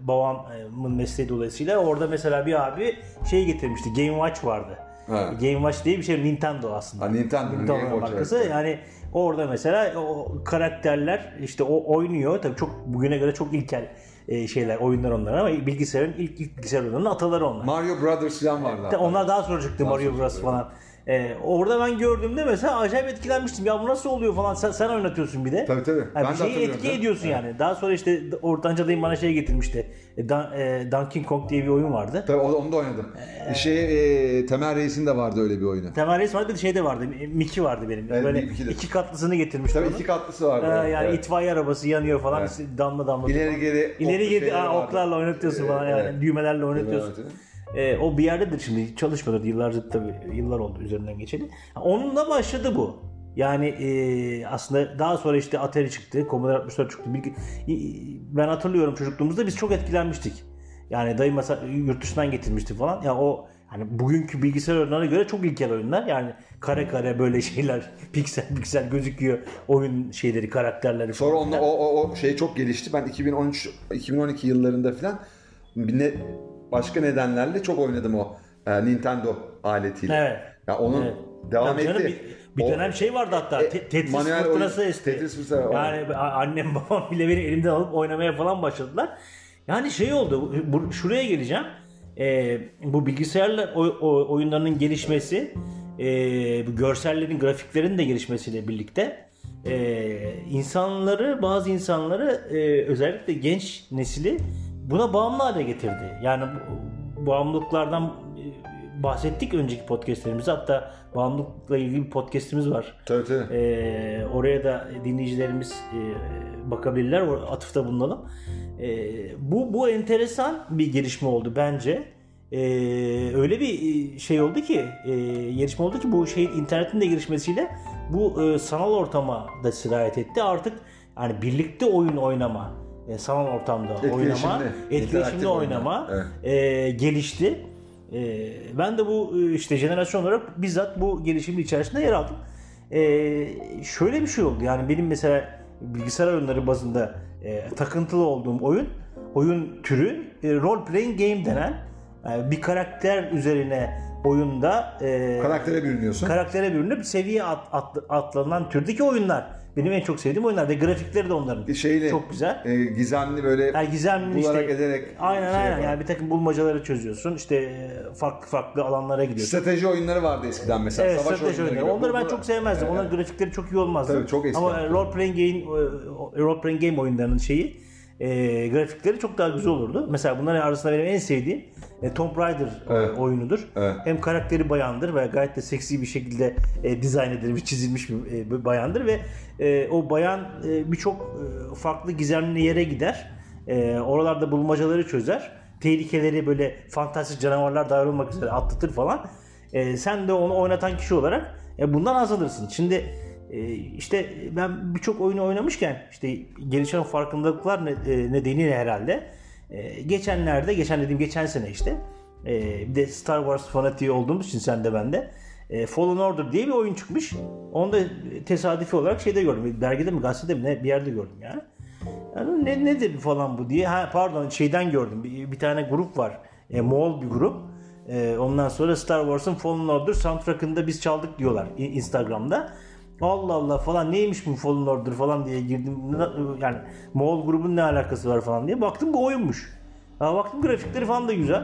babamın mesleği dolayısıyla. Orada mesela bir abi şey getirmişti. Game Watch vardı. Ha. Game Watch diye bir şey Nintendo aslında. Ha, Nintendo, Game Nintendo Watch, markası. evet. Yani orada mesela o karakterler işte o oynuyor. Tabii çok bugüne göre çok ilkel e, şeyler, oyunlar onlar ama bilgisayarın ilk, ilk bilgisayar oyunlarının ataları onlar. Mario Brothers falan vardı. Onlar daha sonra çıktı Mario sonra Bros falan. Ee, orada ben gördüğümde mesela acayip etkilenmiştim. Ya bu nasıl oluyor falan. Sen, sen oynatıyorsun bir de. Tabii, tabii. Yani Ben bir şeyi etki ediyorsun yani. Daha sonra işte ortanca dayım bana şey getirmişti. E, Dan, e, Donkey Kong diye bir oyun vardı. Tabii onu da oynadım. Şey, e, Temel Reis'in de vardı öyle bir oyunu. Temel Reis vardı bir de şey de vardı. Mickey vardı benim. Evet, Böyle Mickey de. iki katlısını getirmişti Tabii onun. iki katlısı vardı. Ee, yani evet. itfaiye arabası yanıyor falan. Evet. Damla damla. İleri geri İleri geri oklarla oynatıyorsun falan yani. Evet. Düğmelerle oynatıyorsun. Evet, Ee, o bir yerdedir şimdi çalışmıyordur yıllarca tabii yıllar oldu üzerinden geçeli. Onunla başladı bu. Yani e, aslında daha sonra işte Atari çıktı, Commodore 64 çıktı. Bilgi- Ben hatırlıyorum çocukluğumuzda biz çok etkilenmiştik. Yani dayı mesela yurt dışından getirmişti falan. Ya o hani bugünkü bilgisayar oyunlarına göre çok ilkel oyunlar. Yani kare kare böyle şeyler piksel piksel gözüküyor oyun şeyleri, karakterleri Sonra falan. onunla, o, o, o şey çok gelişti. Ben 2013 2012 yıllarında falan ne, başka nedenlerle çok oynadım o e, Nintendo aletiyle. Evet. Ya onun Evet. devam Tabii canım, etti. Bir, bir O- dönem şey vardı hatta. E, te- Tetris fırtınası esti. Tetris fırtınası, Yani annem babam bile beni elimden alıp oynamaya falan başladılar. Yani şey oldu. Bu, şuraya geleceğim. Ee, bu bilgisayarla oy- o- oyunlarının gelişmesi, e, bu görsellerin, grafiklerin de gelişmesiyle birlikte e, insanları, bazı insanları e, özellikle genç nesili buna bağımlı hale getirdi. Yani bağımlılıklardan e, bahsettik önceki podcastlerimizde. Hatta bağımlılıkla ilgili bir podcastimiz var. Tabii tabii. Ee, oraya da dinleyicilerimiz e, bakabilirler. Atıfta bulunalım. E, bu bu enteresan bir gelişme oldu bence. E, öyle bir e, şey oldu ki, e, gelişme oldu ki bu şeyin internetin de gelişmesiyle bu e, sanal ortama da sirayet etti. Artık yani birlikte oyun oynama, e, sanal ortamda oynama, Etkileşimli, etkileşimli interaktif oynama oynama, e, gelişti. E, ben de bu e, işte jenerasyon olarak bizzat bu gelişimin içerisinde yer aldım. E, şöyle bir şey oldu yani benim mesela bilgisayar oyunları bazında e, takıntılı olduğum oyun oyun türü e, role playing game denen e, bir karakter üzerine oyunda e, Karaktere bürünüyorsun. karaktere bürünüp seviye at, at- atlanan türdeki oyunlar. Benim en çok sevdiğim oyunlar ve grafikleri de onların Şeyle, çok güzel. e, gizemli böyle Yani gizemli bularak işte ederek aynen şey aynen yapan. yani bir takım bulmacaları çözüyorsun işte e, farklı farklı alanlara gidiyorsun. Strateji oyunları vardı eskiden mesela. Evet Savaş strateji oyunları oyunları. Onları ben çok sevmezdim. Evet. Onların grafikleri çok iyi olmazdı. Tabii, çok eski. Ama role playing game e, role playing game oyunlarının şeyi e, grafikleri çok daha güzel olurdu. Mesela bunların arasında benim en sevdiğim e, Tomb Raider Evet. oyunudur. Evet. Hem karakteri bayandır ve gayet de seksi bir şekilde e, dizayn edilmiş, çizilmiş bir, e, bayandır ve e, o bayan e, birçok e, farklı gizemli yere gider. E, oralarda bulmacaları çözer. Tehlikeleri böyle fantastik canavarlar dahil olmak üzere atlatır falan. E, sen de onu oynatan kişi olarak e, bundan haz alırsın. Şimdi e, işte ben birçok oyunu oynamışken işte gelişen farkındalıklar e, nedeniyle herhalde e, geçenlerde, geçen dediğim geçen sene işte e, bir de Star Wars fanatiği olduğumuz için sen de ben de e, Fallen Order diye bir oyun çıkmış. Onu da tesadüfi olarak şeyde gördüm. Dergide mi gazetede mi ne bir yerde gördüm yani. Yani ne, nedir falan bu diye. Ha pardon şeyden gördüm. Bir, bir tane grup var. E, Moğol bir grup. E, ondan sonra Star Wars'ın Fallen Order soundtrack'ında biz çaldık diyorlar Instagram'da. Allah Allah falan neymiş bu Fallen Order falan diye girdim. Yani Moğol grubun ne alakası var falan diye. Baktım bu oyunmuş. Ha, baktım grafikleri falan da güzel.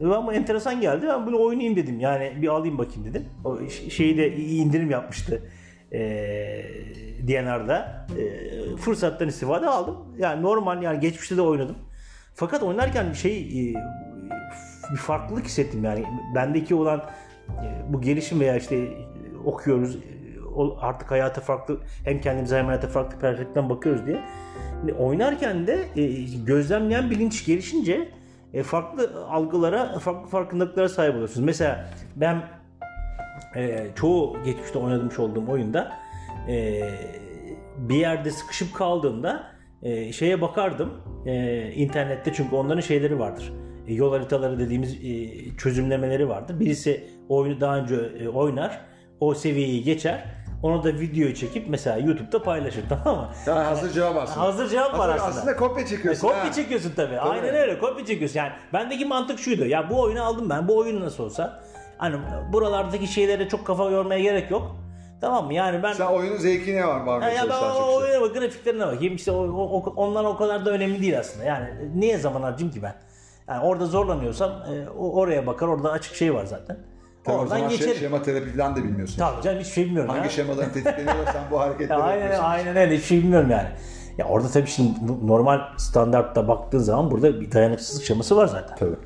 E, Ama enteresan geldi. Ben bunu oynayayım dedim. Yani bir alayım bakayım dedim. O şeyi de iyi indirim yapmıştı. Eee DNR'da. Eee, fırsattan istifade aldım. Yani normal yani geçmişte de oynadım. Fakat oynarken şey eee, bir farklılık hissettim yani. Bendeki olan eee, bu gelişim veya işte eee, okuyoruz artık hayata farklı hem kendimize hem hayata farklı perspektiften bakıyoruz diye. Şimdi oynarken de eee, gözlemleyen bilinç gelişince e, farklı algılara, farklı farkındalıklara sahip oluyorsunuz. Mesela ben e, çoğu geçmişte oynamış olduğum oyunda e, bir yerde sıkışıp kaldığımda e, şeye bakardım e, internette çünkü onların şeyleri vardır. E, yol haritaları dediğimiz e, çözümlemeleri vardır. Birisi oyunu daha önce e, oynar, o seviyeyi geçer. Onu da video çekip mesela YouTube'da paylaşır tamam mı? Yani hazır cevap aslında. Hazır cevap var Aslında, aslında. kopya çekiyorsun. Kopya ha. çekiyorsun tabii. Aynen öyle kopya çekiyorsun. Yani bendeki mantık şuydu. Ya bu oyunu aldım ben. Bu oyun nasıl olsa. Hani buralardaki şeylere çok kafa yormaya gerek yok. Tamam mı? Yani ben Sen oyunun zevkine var var mı? ya, ya ben o şey. oyuna bak, grafiklerine bakayım. İşte o, o, onlar o kadar da önemli değil aslında. Yani niye zaman harcayayım ki ben? Yani orada zorlanıyorsam e, oraya bakar. Orada açık şey var zaten. Tabii o Oradan zaman şey, geçerim. şema terapi falan da bilmiyorsun. Tabii canım hiçbir şey bilmiyorum Hangi ya. şemaların tetikleniyorsa sen bu hareketleri Ya aynen, yapıyorsun. aynen öyle. Hiçbir şey bilmiyorum yani. Ya orada tabii şimdi normal standartta baktığın zaman burada bir dayanıksızlık şeması var zaten. Tabii.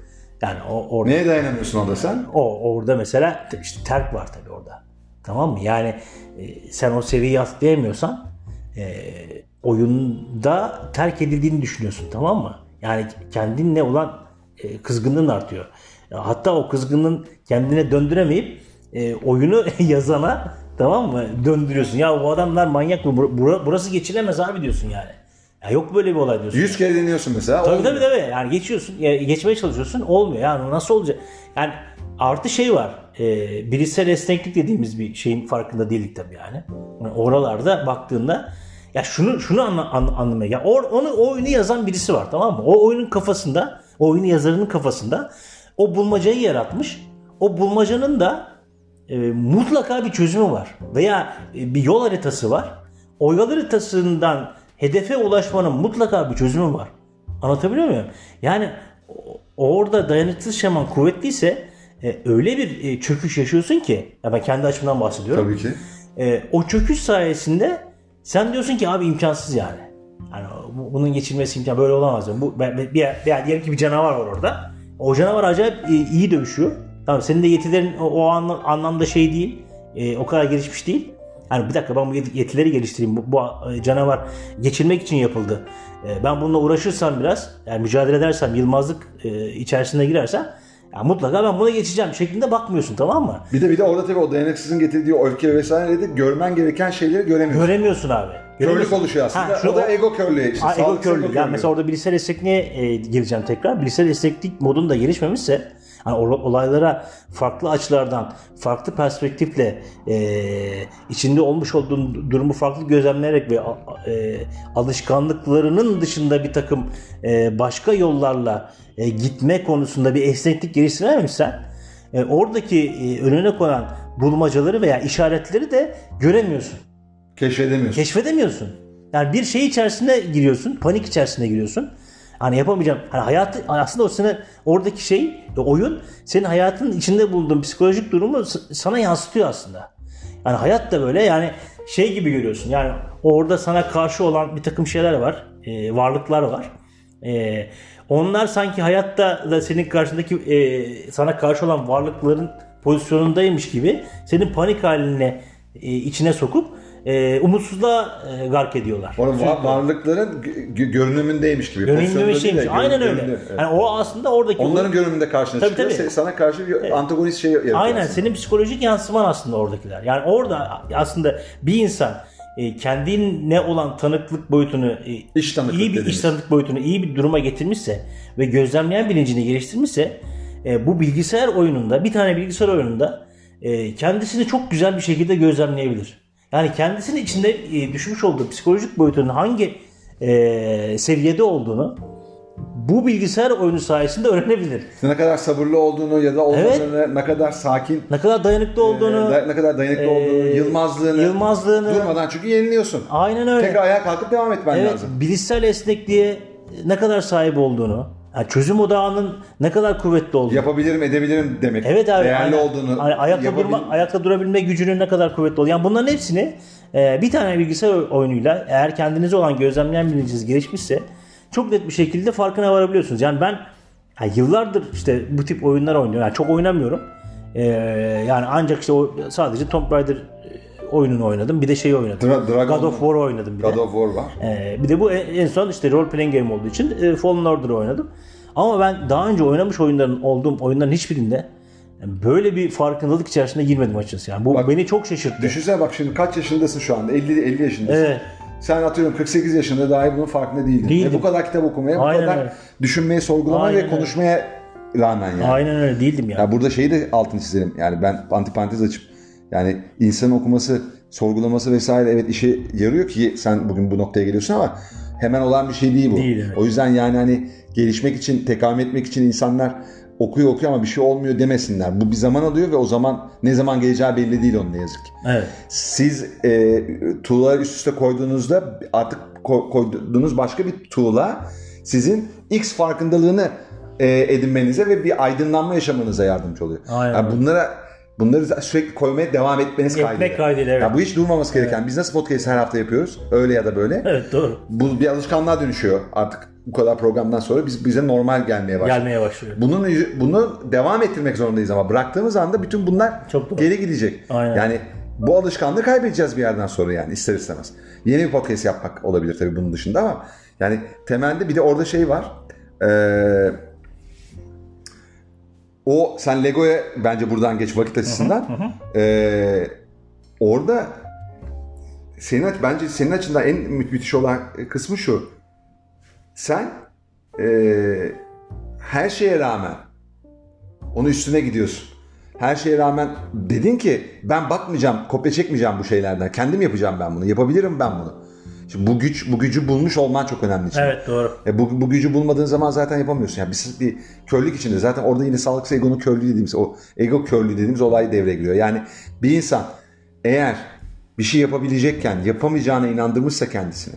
Yani o orada Neye dayanamıyorsun orada sen? o orada mesela işte terk var tabii orada. Tamam mı? Yani e, sen o seviyeyi atlayamıyorsan e, oyunda terk edildiğini düşünüyorsun tamam mı? Yani kendinle olan e, kızgınlığın artıyor. Hatta o kızgınlığın kendine döndüremeyip e, oyunu yazana tamam mı döndürüyorsun. Ya bu adamlar manyak mı? Bur- bura- burası geçilemez abi diyorsun yani. Ya yok böyle bir olay diyorsun. Yüz kere deniyorsun mesela. Tabii olmuyor. tabii tabii. Yani geçiyorsun, geçmeye çalışıyorsun, olmuyor. Yani nasıl olacak? Yani artı şey var. E, bilişsel esneklik dediğimiz bir şeyin farkında değildik tabii yani. Yani oralarda baktığında ya şunu şunu anla, an, anlamaya. Ya or, onu o oyunu yazan birisi var tamam mı? O oyunun kafasında, o oyunu yazarının kafasında o bulmacayı yaratmış. O bulmacanın da e, mutlaka bir çözümü var. Veya e, bir yol haritası var. O yol haritasından hedefe ulaşmanın mutlaka bir çözümü var. Anlatabiliyor muyum? Yani orada dayanıksız şaman kuvvetliyse e, öyle bir e, çöküş yaşıyorsun ki ya ben kendi açımdan bahsediyorum. Tabii ki. E, o çöküş sayesinde sen diyorsun ki abi imkansız yani. Bu- bunun geçilmesi imkan böyle olamaz. diyorum. Bu ben- bir, bir, diyelim ki bir canavar var orada. O canavar acayip e, iyi dövüşüyor. Tamam senin de yetilerin o, o anla- anlamda şey değil. e, o kadar gelişmiş değil. Hani bir dakika ben bu yet- yetileri geliştireyim. Bu, bu e, canavar geçilmek için yapıldı. E, ben bununla uğraşırsam biraz, yani mücadele edersem, yılmazlık e, içerisine girersem ya mutlaka ben buna geçeceğim şeklinde bakmıyorsun tamam mı? Bir de bir de orada tabii o dayanıksızın getirdiği öfke vesaire de görmen gereken şeyleri göremiyorsun. Göremiyorsun abi. Körlük oluşuyor aslında. Ha, şu- o da ego körlüğü. Işte, Ha, ego körlüğü. Yani mesela orada bilişsel esnekliğe e, gireceğim tekrar. Bilişsel esneklik modun da gelişmemişse hani o- olaylara farklı açılardan, farklı perspektifle e, içinde olmuş olduğun durumu farklı gözlemleyerek ve e, alışkanlıklarının dışında bir takım e, başka yollarla e, gitme konusunda bir esneklik geliştirememişsen e, oradaki e, önüne konan bulmacaları veya işaretleri de göremiyorsun Keşfedemiyorsun. keşfedemiyorsun. Yani bir şey içerisine giriyorsun, panik içerisine giriyorsun. Hani yapamayacağım. Hani hayatı aslında o sene oradaki şey, oyun senin hayatın içinde bulunduğun psikolojik durumu sana yansıtıyor aslında. Yani hayat da böyle yani şey gibi görüyorsun. Yani orada sana karşı olan bir takım şeyler var, e, varlıklar var. E, onlar sanki hayatta da senin karşındaki e, sana karşı olan varlıkların pozisyonundaymış gibi senin panik haline e, içine sokup e, umutsuzluğa e, gark ediyorlar. Onun varlıkların gö- görünümündeymiş gibi. De Aynen öyle. evet. Yani o aslında oradaki Onların görünümünde karşına Tabii, çıkıyor. tabii. Sana karşı bir antagonist şey yaratıyor. Aynen aslında. senin psikolojik yansıman aslında oradakiler. Yani orada aslında bir insan e, kendine olan tanıklık boyutunu e, İş tanıklık iyi bir iş dediğimiz. tanıklık boyutunu iyi bir duruma getirmişse ve gözlemleyen bilincini geliştirmişse e, bu bilgisayar oyununda bir tane bilgisayar oyununda kendisini çok güzel bir şekilde gözlemleyebilir. Yani kendisinin içinde e, düşmüş olduğu psikolojik boyutunun hangi e, seviyede olduğunu bu bilgisayar oyunu sayesinde öğrenebilir. Ne kadar sabırlı olduğunu ya da olmadığını, ne kadar sakin, Ne kadar dayanıklı olduğunu, e, ne kadar dayanıklı olduğunu, yılmazlığını, yılmazlığını- durmadan çünkü yeniliyorsun. Aynen öyle. Tekrar ayağa kalkıp devam etmen evet, lazım. bilişsel esnekliğe ne kadar sahip olduğunu, yani çözüm odağının ne kadar kuvvetli olduğunu. Yapabilirim, edebilirim demek. evet abi. Değerli aynen. olduğunu. Hani ayakta yapabil- durma, ayakta durabilme gücünün ne kadar kuvvetli olduğunu. Yani bunların hepsini e, bir tane bilgisayar oyunuyla eğer kendinize olan gözlemleyen bilinciniz gelişmişse çok net bir şekilde farkına varabiliyorsunuz. Yani ben yani yıllardır işte bu tip oyunlar oynuyorum. Yani çok oynamıyorum. E, yani ancak işte o sadece Tomb Raider e, oyununu oynadım. Bir de şeyi oynadım. Dra- Dragon- God of War oynadım bir de. God of War var. Ee, bir de bu en son işte role playing game olduğu için e, Fallen Order'ı oynadım. Ama ben daha önce oynamış oyunların olduğum oyunların hiçbirinde yani böyle bir farkındalık içerisinde girmedim açıkçası. Yani bu Bak, beni çok şaşırttı. Düşünsene bak şimdi kaç yaşındasın şu anda? 50 50 yaşındasın. Evet. Sen atıyorum 48 yaşında dahi bunun farkında değildin. Değildim. Ve bu kadar kitap okumaya, bu Aynen kadar öyle. düşünmeye, sorgulamaya Aynen ve öyle. konuşmaya rağmen yani. Aynen öyle değildim yani. Ya burada şeyi de altını çizelim. Yani ben antiparantez açıp yani insanın okuması, sorgulaması vesaire evet işe yarıyor ki sen bugün bu noktaya geliyorsun ama hemen olan bir şey değil bu. Değil, evet. O yüzden yani hani gelişmek için, tekamül etmek için insanlar okuyor okuyor ama bir şey olmuyor demesinler. Bu bir zaman alıyor ve o zaman ne zaman geleceği belli değil onun ne yazık ki. Evet. Siz e, tuğlaları üst üste koyduğunuzda artık ko- koyduğunuz başka bir tuğla sizin X farkındalığını e, edinmenize ve bir aydınlanma yaşamanıza yardımcı oluyor. Aynen Yani bunlara bunları sürekli koymaya devam etmeniz Etmek kaydıyla. kaydıyla, evet. Ya bu hiç durmaması gereken. Biz nasıl podcast her hafta yapıyoruz? Öyle ya da böyle. Evet doğru. Bu bir alışkanlığa dönüşüyor artık bu kadar programdan sonra biz bize normal gelmeye başlıyor. Gelmeye başlıyor. Bunun bunu devam ettirmek zorundayız ama bıraktığımız anda bütün bunlar Çok doğru. geri gidecek. Aynen. Yani bu alışkanlığı kaybedeceğiz bir yerden sonra yani ister istemez. Yeni bir podcast yapmak olabilir tabii bunun dışında ama yani temelde bir de orada şey var. Ee, o sen Lego'ya bence buradan geç vakit açısından. Ee, orada senin bence senin açından en mü- müthiş olan kısmı şu. Sen ee, her şeye rağmen onun üstüne gidiyorsun. Her şeye rağmen dedin ki ben bakmayacağım, kopya çekmeyeceğim bu şeylerden. Kendim yapacağım ben bunu. Yapabilirim ben bunu. Şimdi bu güç, bu gücü bulmuş olman çok önemli. Için. Evet doğru. E bu, bu gücü bulmadığın zaman zaten yapamıyorsun. Yani bir, bir körlük içinde zaten orada yine sağlıksız egonun körlüğü dediğimiz o ego körlüğü dediğimiz olay devreye giriyor. Yani bir insan eğer bir şey yapabilecekken yapamayacağına inandırmışsa kendisini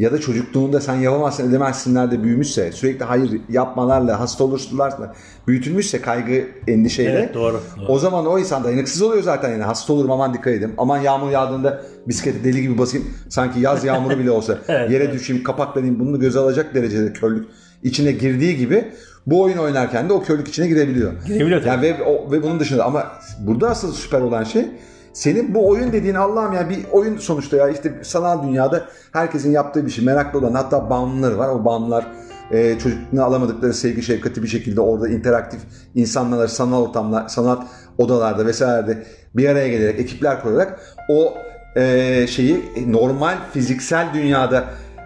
ya da çocukluğunda sen yapamazsın edemezsinler de büyümüşse sürekli hayır yapmalarla hasta olurlarla büyütülmüşse kaygı endişeyle Evet, doğru, doğru. o zaman o insan dayanıksız oluyor zaten yani hasta olurum aman dikkat edin aman yağmur yağdığında bisiklete deli gibi basayım sanki yaz yağmuru bile olsa Evet, yere evet. düşeyim kapaklanayım bunu göze alacak derecede körlük içine girdiği gibi bu oyun oynarken de o körlük içine girebiliyor. Girebiliyor tabii. Yani ve, o, ve bunun dışında ama burada asıl süper olan şey senin bu oyun dediğin Allah'ım ya bir oyun sonuçta ya. İşte sanal dünyada herkesin yaptığı bir şey. Meraklı olan hatta bağımlıları var. O bağımlılar e, çocukluğuna alamadıkları sevgi şefkati bir şekilde orada interaktif insanlar sanal ortamlar sanat odalarda vesairede bir araya gelerek ekipler kurarak o e, şeyi normal fiziksel dünyada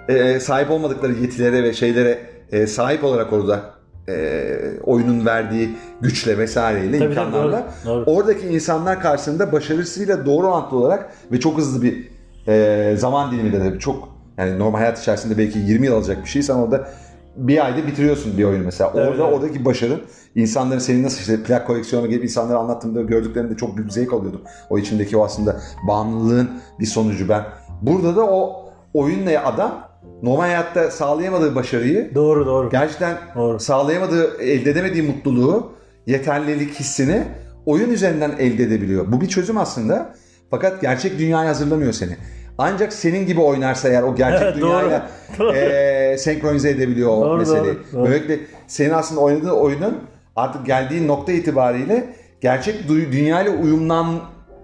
e, sahip olmadıkları yetilere ve şeylere e, sahip olarak orada e, oyunun verdiği güçle vesaireyle Tabii, tabii, imkanlarla doğru, doğru. oradaki insanlar karşısında başarısıyla doğru orantlı olarak ve çok hızlı bir e, zaman diliminde de çok yani normal hayat içerisinde belki 20 yıl alacak bir şey sen orada bir ayda bitiriyorsun bir oyunu mesela. Evet, Orada evet. oradaki başarın insanların senin nasıl işte plak koleksiyonu gelip insanlara anlattığımda gördüklerinde çok büyük zevk alıyordum. O içindeki o aslında bağımlılığın bir sonucu ben. Burada da o oyunla adam normal hayatta sağlayamadığı başarıyı Doğru doğru. gerçekten Doğru. sağlayamadığı, elde edemediği mutluluğu, yeterlilik hissini oyun üzerinden elde edebiliyor. Bu bir çözüm aslında. Fakat gerçek dünyaya hazırlamıyor seni. ancak senin gibi oynarsa eğer o gerçek Evet, dünyayla doğru. Doğru. e, senkronize edebiliyor o Doğru, meseleyi. doğru, doğru. Böylelikle senin aslında oynadığın oyunun artık geldiği nokta itibariyle gerçek dünyayla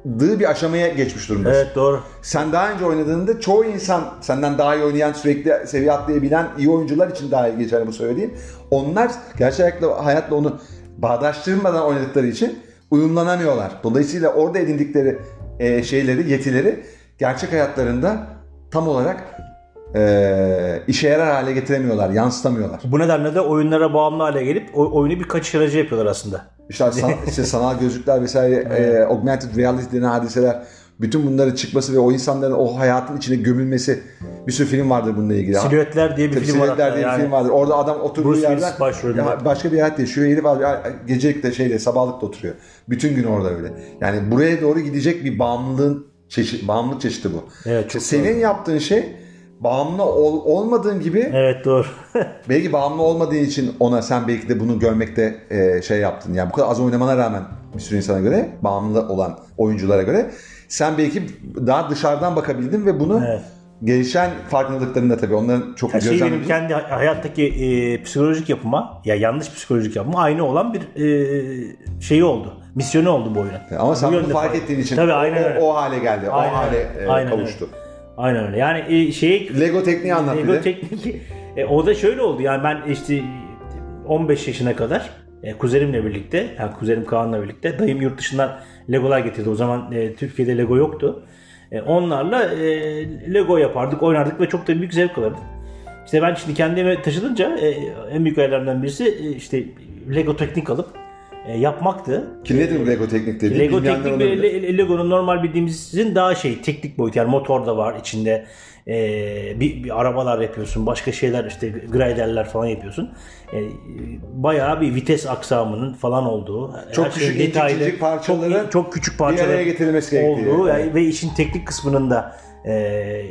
uyumlandığı bir aşamaya geçmiş durumdasın. Evet doğru. Sen daha önce oynadığında çoğu insan senden daha iyi oynayan, sürekli seviye atlayabilen iyi oyuncular için daha iyi geçerli bu söylediğim. Onlar gerçek hayatla, hayatla onu bağdaştırmadan oynadıkları için uyumlanamıyorlar. Dolayısıyla orada edindikleri e, şeyleri, yetileri gerçek hayatlarında tam olarak e, işe yarar hale getiremiyorlar, yansıtamıyorlar. Bu nedenle de oyunlara bağımlı hale gelip o- oyunu bir kaçış aracı yapıyorlar aslında. İşte, san, işte sanal gözlükler vesaire, e, augmented reality denen hadiseler, bütün bunların çıkması ve o insanların o hayatın içine gömülmesi bir sürü film vardır bununla ilgili. Silüetler diye bir Tabii film var. Silüetler diye bir yani. film vardır. Orada adam oturduğu Bruce yerden ya başka bir hayat yaşıyor. Herif abi gecelikte şeyde sabahlıkta oturuyor. Bütün gün orada öyle. Yani buraya doğru gidecek bir bağımlılığın çeşit, bağımlılık çeşidi bu. Evet, çok Senin yaptığın şey bağımlı ol, olmadığın gibi Evet doğru. belki bağımlı olmadığın için ona sen belki de bunu görmekte e, şey yaptın. Yani bu kadar az oynamana rağmen bir sürü insana göre bağımlı olan oyunculara göre sen belki daha dışarıdan bakabildin ve bunu Evet. gelişen farkındalıklarında tabii onların çok Her şey benim kendi hayattaki e, psikolojik yapıma ya yanlış psikolojik yapıma aynı olan bir e, şeyi oldu. Misyonu oldu bu oyunun. Ama sen Bu bunu yönde fark ettiğin için Tabii aynen o, öyle. o hale geldi. Aynen o hale öyle. e, Aynen kavuştu. Aynen öyle. Yani e, şey Lego tekniği anlat Lego de. teknik e, o da şöyle oldu. Yani ben işte 15 yaşına kadar e, kuzenimle birlikte, yani kuzenim Kaan'la birlikte dayım yurt dışından Legolar getirdi. O zaman e, Türkiye'de Lego yoktu. E, onlarla e, Lego yapardık, oynardık ve çok da büyük zevk alırdık. İşte ben şimdi kendi eve taşınınca e, en büyük hayallerimden birisi e, işte Lego teknik alıp e, yapmaktı. Ki nedir Lego teknik dediğin? Lego teknik olabilir. Le- Lego'nun normal bildiğimizin daha şey teknik boyutu yani motor da var içinde Ee, bir, bir arabalar yapıyorsun başka şeyler işte graderler falan yapıyorsun Ee, bayağı bir vites aksamının falan olduğu Çok her küçük, detaylı, incik parçaların çok, çok küçük bir araya parçalar getirilmesi olduğu yani ve işin teknik kısmının da e,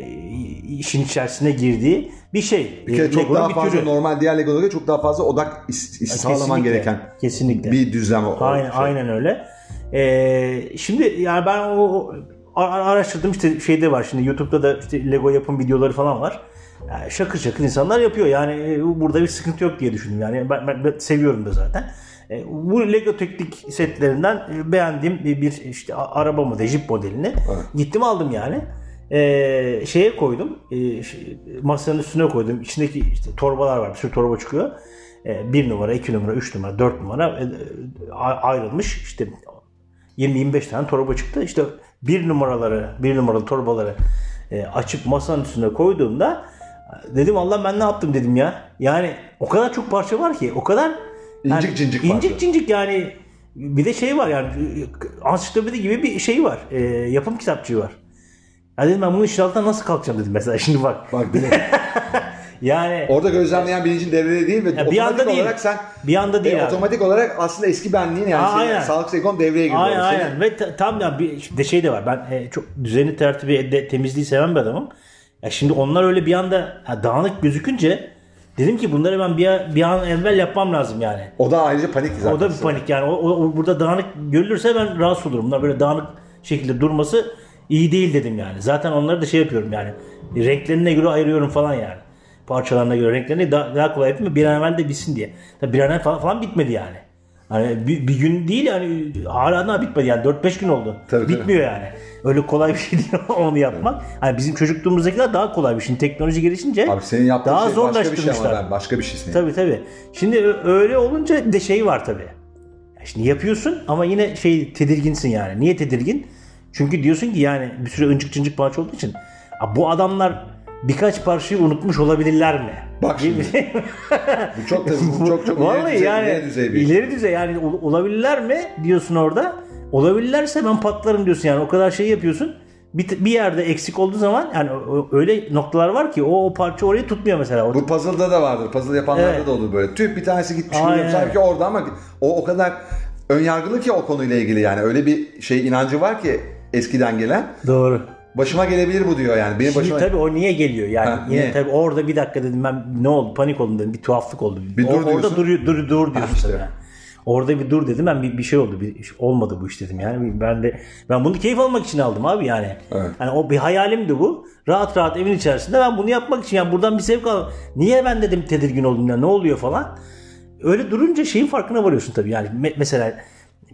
işin içerisine girdiği bir şey. Bir kere çok Lego'nun daha bir fazla türü. normal diğer Lego'lara göre çok daha fazla odak is- is- sağlaman gereken kesinlikle. bir düzlem Aynen, şey. aynen öyle. Ee, şimdi yani ben o, araştırdım işte şeyde var şimdi YouTube'da da işte Lego yapım videoları falan var. Yani şakır şakır insanlar yapıyor yani e, burada bir sıkıntı yok diye düşündüm yani ben, ben, ben seviyorum da zaten. E, bu Lego teknik setlerinden e, beğendiğim bir, işte araba modeli, Jeep modelini gittim aldım yani. E, şeye koydum, e, masanın üstüne koydum. İçindeki işte torbalar var, bir sürü torba çıkıyor. E, 1 numara, 2 numara, 3 numara, 4 numara e, a- ayrılmış. İşte 20-25 tane torba çıktı. İşte bir numaraları, bir numaralı torbaları e, açıp masanın üstüne koyduğumda e, dedim Allah ben ne yaptım dedim ya. Yani o kadar çok parça var ki, o kadar yani İncik cincik parça. incik cincik yani bir de şey var yani ansiklopedi gibi bir şey var. E, yapım kitapçığı var. Ya dedim ben işin altından nasıl kalkacağım dedim mesela şimdi bak. Bak bir de Yani orada gözlemleyen bilincin devrede değil ve Ya bir otomatik anda değil. olarak sen Bir anda değil abi. otomatik olarak aslında eski benliğin yani Aa, senin sağlık sekom devreye giriyor. Aynen Senin- aynen ve ta- tam ya bir de şey de var. Ben e, çok düzeni tertibi de, temizliği seven bir adamım. Ya şimdi onlar öyle bir anda ha, dağınık gözükünce dedim ki bunları ben bir, bir an evvel yapmam lazım yani. O da ayrıca panik zaten. O da bir panik yani. O, o- o burada dağınık görülürse ben rahatsız olurum. Bunlar böyle dağınık şekilde durması iyi değil dedim yani. Zaten onları da şey yapıyorum yani. Renklerine göre ayırıyorum falan yani. Parçalarına göre renklerini daha, daha kolay yapayım bir an evvel de bitsin diye. Tabii bir an evvel falan, falan bitmedi yani. Hani bir, bir gün değil yani hala daha bitmedi yani 4-5 gün oldu. Tabii, tabii. Bitmiyor yani. Öyle kolay bir şey değil onu yapmak. Hani bizim çocukluğumuzdakiler daha kolay bir şey. Şimdi teknoloji gelişince Abi senin yaptığın daha şey başka bir şey ama zorlaştırmışlar. başka bir şey senin. Tabii tabii. Şimdi öyle olunca de şey var tabii. Şimdi yapıyorsun ama yine şey tedirginsin yani. Niye tedirgin? Çünkü diyorsun ki yani bir sürü öncük cıncık parça olduğu için "Aa, bu adamlar birkaç parçayı unutmuş olabilirler mi? Bak mi? Bu çok bu çok çok ileri düzey, yani ileri düzey bir. ileri düzey yani ol- olabilirler mi diyorsun orada. Olabilirlerse ben patlarım diyorsun yani o kadar şey yapıyorsun. Bir, bir yerde eksik olduğu zaman yani öyle noktalar var ki o, o parça orayı tutmuyor mesela. Bu puzzle'da da vardır. Puzzle yapanlarda Evet. da olur böyle. Tüh bir tanesi gitmiş. Aynen Sanki orada ama o o kadar ön yargılı ki o konuyla ilgili yani. Öyle bir şey inancı var ki eskiden gelen. Doğru. Başıma gelebilir bu diyor yani. Benim Şimdi başıma tabii o niye geliyor yani Ha, yine niye? tabii orada bir dakika dedim ben ne oldu panik oldum dedim bir tuhaflık oldu. Bir O- dur orada diyorsun. dur dur dur diyorsun işte. yani. Orada bir dur dedim. Ben bir, bir şey oldu. Bir olmadı bu iş dedim. Yani ben de ben bunu keyif almak için aldım abi yani. Evet. Yani o bir hayalimdi bu. Rahat rahat evin içerisinde ben bunu yapmak için yani buradan bir zevk al. Niye ben dedim tedirgin oldum ya ne oluyor falan. Öyle durunca şeyin farkına varıyorsun tabii. Yani me- mesela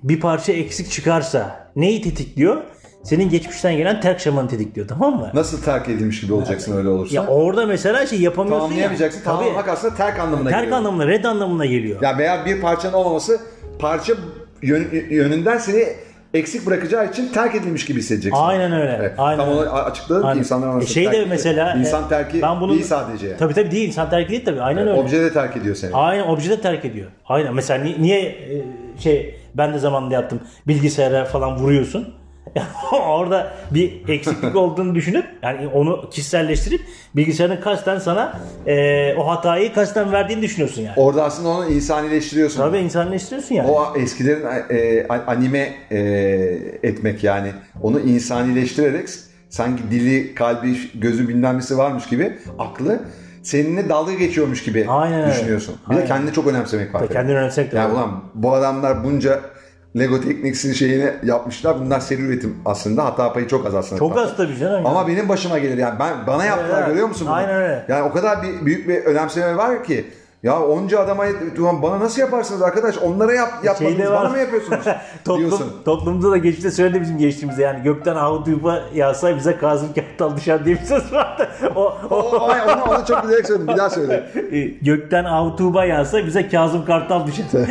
bir parça eksik çıkarsa neyi tetikliyor? Senin geçmişten gelen terk şamanı tetikliyor tamam mı? Nasıl terk edilmiş gibi olacaksın öyle olursa? Ya orada mesela şey yapamıyorsun Tamamlayamayacaksın. ya. Tamamlamak aslında terk anlamına Terk geliyor. anlamına, red anlamına geliyor. Ya veya bir parçanın olmaması parça yön- yönünden seni eksik bırakacağı için terk edilmiş gibi hissedeceksin. Aynen öyle. Evet. Aynen Tam onu öyle. açıkladım ki Aynen. insanlar E arasında şey de terk- mesela insan e, terki ben bunu- değil sadece. Tabii tabii değil. İnsan terki değil tabii. Aynen öyle. Obje de terk ediyor seni. Aynen obje de terk ediyor. Aynen. Mesela ni- niye e, şey ben de zamanında yaptım. Bilgisayara falan vuruyorsun. Orada bir eksiklik olduğunu düşünüp yani onu kişiselleştirip bilgisayarın kasten sana e, o hatayı kasten verdiğini düşünüyorsun yani. Orada aslında onu insanileştiriyorsun. Tabii insanleştiriyorsun yani. O eskilerin e, a- anime e, etmek yani. Onu insanileştirerek sanki dili, kalbi, gözü bilmem nesi varmış gibi aklı seninle dalga geçiyormuş gibi Aynen düşünüyorsun. Bir de Aynen. kendini çok önemsemek var. Kendini önemsemek de Yani var. ulan bu adamlar bunca Lego Technics'in şeyini yapmışlar. Bunlar seri üretim aslında. Hata payı çok az aslında. Çok az tabii canım. Ama benim başıma gelir yani. Ben bana yaptılar evet. görüyor musun bunu? Aynen öyle. Yani o kadar bir, büyük bir önemseme var ki ya onca adama bana nasıl yaparsınız arkadaş? Onlara yap, yapmadınız Şeyde var. bana mı yapıyorsunuz? Toplum, diyorsun. toplumda da geçti söyledi bizim geçtiğimizde yani gökten ahuduba yağsa bize Kazım Kartal düşer diye bir söz vardı. O, o, O, o, onu, onu çok güzel söyledin. Bir daha söyle. e, gökten ahuduba yağsa bize Kazım Kartal düşer.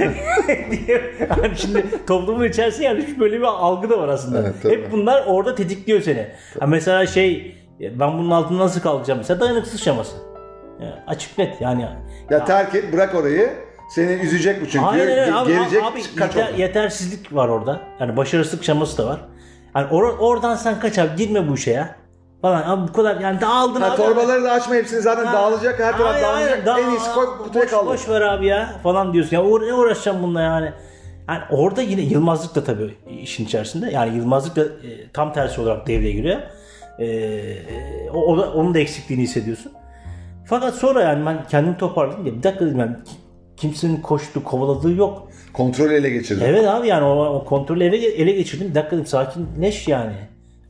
Yani şimdi toplumun içerisinde yani böyle bir algı da var aslında. Evet, tabii. Hep bunlar orada tetikliyor seni. Ha mesela şey ben bunun altında nasıl kalacağım mesela dayanıksız şaması. Ya açık net yani. Ya terk et bırak orayı. Seni üzecek bu çünkü. Ge- Abi, Gelecek abi kaç yeter- yetersizlik var orada. Yani başarısızlık şaması da var. Yani or- oradan sen kaç abi girme bu işe ya. Falan abi bu kadar yani dağıldın Ha, abi. torbaları da açma hepsini zaten Ha, dağılacak. Her taraf dağılacak. Dağ- en iyisi koy kutuya boş, kaldır. boş ver abi ya falan diyorsun. Ya uğra- ne uğraşacağım bununla yani. Yani orada yine Yılmazlık da tabii işin içerisinde. Yani Yılmazlık da e, tam tersi olarak devreye giriyor. E, o, o da, onun da eksikliğini hissediyorsun. Fakat sonra yani ben kendimi toparladım. Ya bir dakika dedim yani kimsenin koştuğu, kovaladığı yok. Kontrolü ele geçirdi. Evet abi yani o, o kontrolü ele, ele geçirdim. Bir dakika dedim sakinleş yani.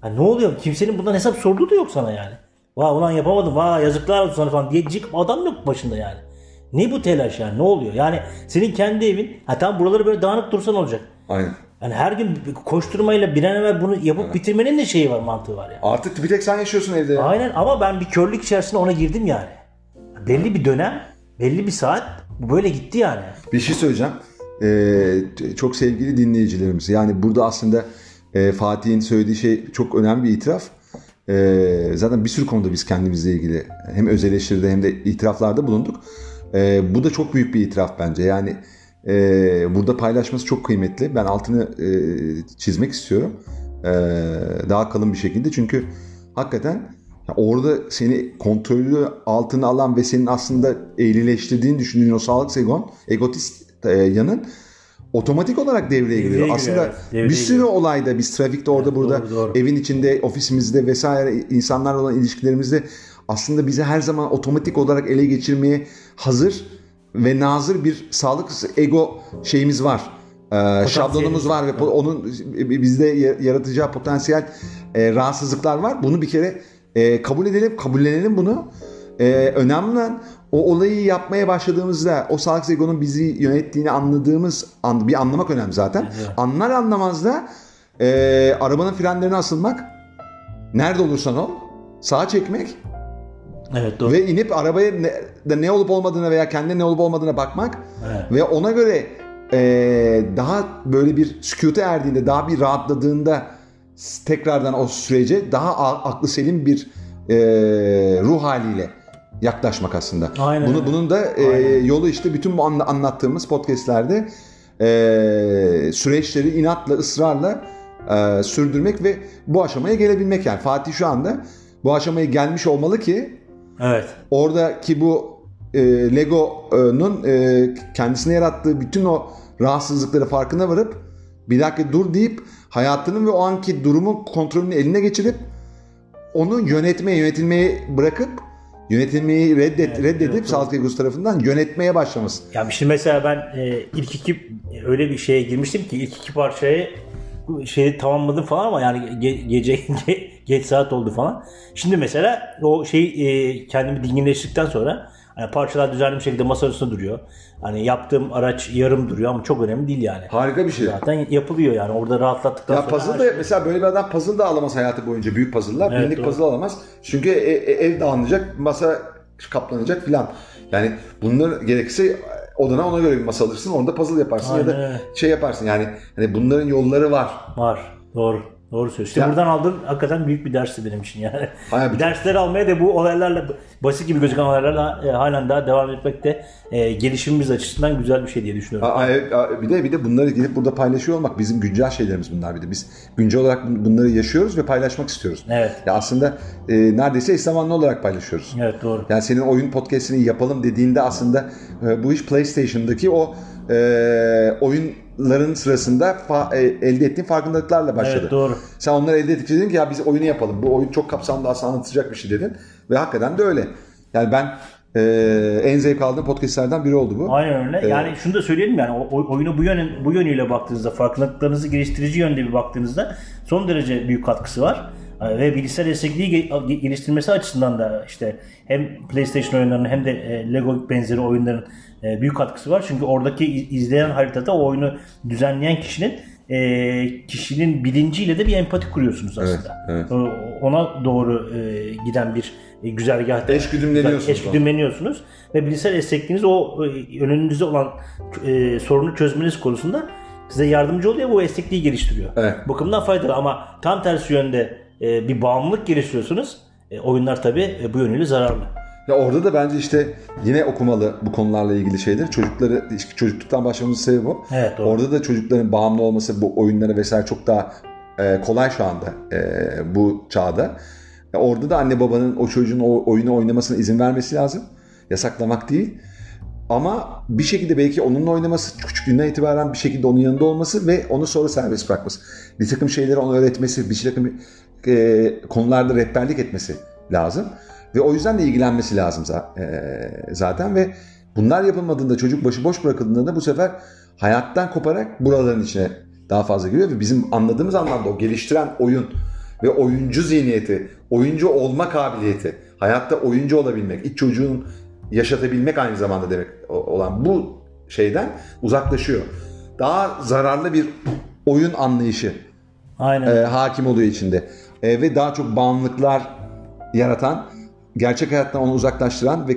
Ha, ne oluyor? Kimsenin bundan hesap sorduğu da yok sana yani. Vay ulan yapamadım. Vay yazıklar olsun sana falan diyecek adam yok başında yani. Ne bu telaş yani? Ne oluyor? Yani senin kendi evin. Ha tamam buraları böyle dağınık dursan olacak. Aynen. Yani her gün koşturmayla bir an evvel bunu yapıp bitirmenin de şeyi var, mantığı var yani. Artık bir tek sen yaşıyorsun evde. Aynen ama ben bir körlük içerisine ona girdim yani. Belli bir dönem, belli bir saat bu böyle gitti yani. Bir şey söyleyeceğim. Ee, çok sevgili dinleyicilerimiz. Yani burada aslında e, Fatih'in söylediği şey çok önemli bir itiraf. Ee, zaten bir sürü konuda biz kendimizle ilgili hem öz eleştiride hem de itiraflarda bulunduk. Ee, bu da çok büyük bir itiraf bence. Yani e, burada paylaşması çok kıymetli. Ben altını e, çizmek istiyorum. Ee, daha kalın bir şekilde. Çünkü hakikaten ya orada seni kontrolü altına alan ve senin aslında eğrileştirdiğini düşündüğün o sağlık egon, egotist e, yanın otomatik olarak devreye giriyor. giriyor, Aslında evet. Devreye bir sürü olayda biz trafikte orada burada doğru, doğru. evin içinde, ofisimizde vesaire insanlarla olan ilişkilerimizde aslında bizi her zaman otomatik olarak ele geçirmeye hazır ve nazır bir sağlık ego şeyimiz var. Ee, şablonumuz var ve po- onun bizde ya- yaratacağı potansiyel e, rahatsızlıklar var. Bunu bir kere e, kabul edelim, kabullenelim bunu. E, önemli olan o olayı yapmaya başladığımızda o sağlık egonun bizi yönettiğini anladığımız an, bir anlamak önemli zaten. Anlar anlamaz da e, arabanın frenlerine asılmak, nerede olursan ol, sağa çekmek Evet doğru. ve inip arabaya ne, de ne olup olmadığına veya kendine ne olup olmadığına bakmak Evet. ve ona göre e, daha böyle bir sükute erdiğinde, daha bir rahatladığında tekrardan o sürece daha aklı selim bir e, ruh haliyle yaklaşmak aslında. Aynen Bunu, bunun da e, Aynen. yolu işte bütün bu anla- anlattığımız podcastlerde e, süreçleri inatla, ısrarla e, sürdürmek ve bu aşamaya gelebilmek yani. Fatih şu anda bu aşamaya gelmiş olmalı ki Evet. oradaki bu e, Lego'nun e, kendisine yarattığı bütün o rahatsızlıkları farkına varıp bir dakika dur deyip hayatının ve o anki durumun kontrolünü eline geçirip onu yönetmeye, yönetilmeye bırakıp yönetilmeyi reddet, reddedip evet, sağlık egosu tarafından yönetmeye başlaması. Ya şimdi mesela ben e, ilk iki öyle bir şeye girmiştim ki ilk iki parçayı şeyi tamamladım falan ama yani ge- gece ge- geç saat oldu falan. Şimdi mesela o şey e, kendimi dinginleştirdikten sonra hani parçalar düzenli bir şekilde masa üstünde duruyor. Hani yaptığım araç yarım duruyor ama çok önemli değil yani. Harika bir şey. Zaten yapılıyor yani orada rahatlattıktan Ya sonra. puzzle da mesela böyle bir adam puzzle da alamaz hayatı boyunca büyük puzzle'lar. Evet, doğru. puzzle alamaz. Çünkü e- e- ev dağılacak, masa kaplanacak filan. Yani bunlar gerekirse odana ona göre bir masa alırsın. Orada puzzle yaparsın ya Aynen da öyle. şey yaparsın. Yani hani bunların yolları var. Var. Doğru. Doğru söylüyorsun. İşte Ya- buradan aldığım hakikaten büyük bir dersti benim için yani. Hayır, Dersleri almaya da bu olaylarla basit gibi gözüken olaylarla e, halen daha devam etmek de e, gelişimimiz açısından güzel bir şey diye düşünüyorum. Evet, aa, Bir de bir de bunları gidip burada paylaşıyor olmak bizim güncel şeylerimiz bunlar bir de. Biz güncel olarak bun- bunları yaşıyoruz ve paylaşmak istiyoruz. Evet. Ya aslında e, neredeyse eş zamanlı olarak paylaşıyoruz. Evet doğru. Yani senin oyun podcast'ini yapalım dediğinde aslında e, bu iş PlayStation'daki o e, oyunların sırasında fa- e, elde ettiğin farkındalıklarla başladı. Evet doğru. Sen onları elde ettikçe dedin ki ya biz oyunu yapalım. Bu oyun çok kapsamlı aslında anlatacak bir şey dedin. Ve hakikaten de öyle. Yani ben e, en zevk aldığım podcastlerden biri oldu bu. Aynen öyle. Yani şunu da söyleyelim yani o- o- oyunu bu yönün bu yönüyle baktığınızda farkındalıklarınızı geliştirici yönde bir baktığınızda son derece büyük katkısı var. Ee, Ve bilgisayar destekliği ge- geliştirmesi açısından da işte hem PlayStation oyunlarının hem de e, Lego benzeri oyunların büyük katkısı var. Çünkü oradaki iz- izleyen haritada o oyunu düzenleyen kişinin e, kişinin bilinciyle de bir empati kuruyorsunuz aslında. evet. O- Ona doğru e, giden bir e, güzergah. Eşgüdümleniyorsunuz. Eşgüdümleniyorsunuz. Ve bilgisayar esnekliğiniz o e, önünüzde olan e, sorunu çözmeniz konusunda size yardımcı oluyor o esnekliği geliştiriyor. Evet. Bu bakımdan faydalı ama tam tersi yönde e, bir bağımlılık geliştiriyorsunuz. E, oyunlar tabii e, bu yönüyle zararlı. Ya orada da bence işte yine okumalı bu konularla ilgili şeyler. Çocukları çocukluktan başlamamızın sebebi bu. Evet, doğru. Orada da çocukların bağımlı olması bu oyunlara vesaire çok daha e, kolay şu anda e, bu çağda. E, orada da anne babanın o çocuğun o oyunu oynamasına izin vermesi lazım. Yasaklamak değil. Ama bir şekilde belki onunla oynaması, küçüklüğünden itibaren bir şekilde onun yanında olması ve onu sonra serbest bırakması. Bir takım şeyleri ona öğretmesi, bir takım e, konularda rehberlik etmesi lazım. Ve o yüzden de ilgilenmesi lazım e, zaten ve bunlar yapılmadığında çocuk başıboş bırakıldığında da bu sefer hayattan koparak buraların içine daha fazla giriyor ve bizim anladığımız anlamda o geliştiren oyun ve oyuncu zihniyeti, oyuncu olma kabiliyeti, hayatta oyuncu olabilmek, iç çocuğun yaşatabilmek aynı zamanda demek olan bu şeyden uzaklaşıyor. Daha zararlı bir oyun anlayışı Aynen. e, hakim oluyor içinde. E, ve daha çok bağımlılıklar yaratan, gerçek hayattan onu uzaklaştıran ve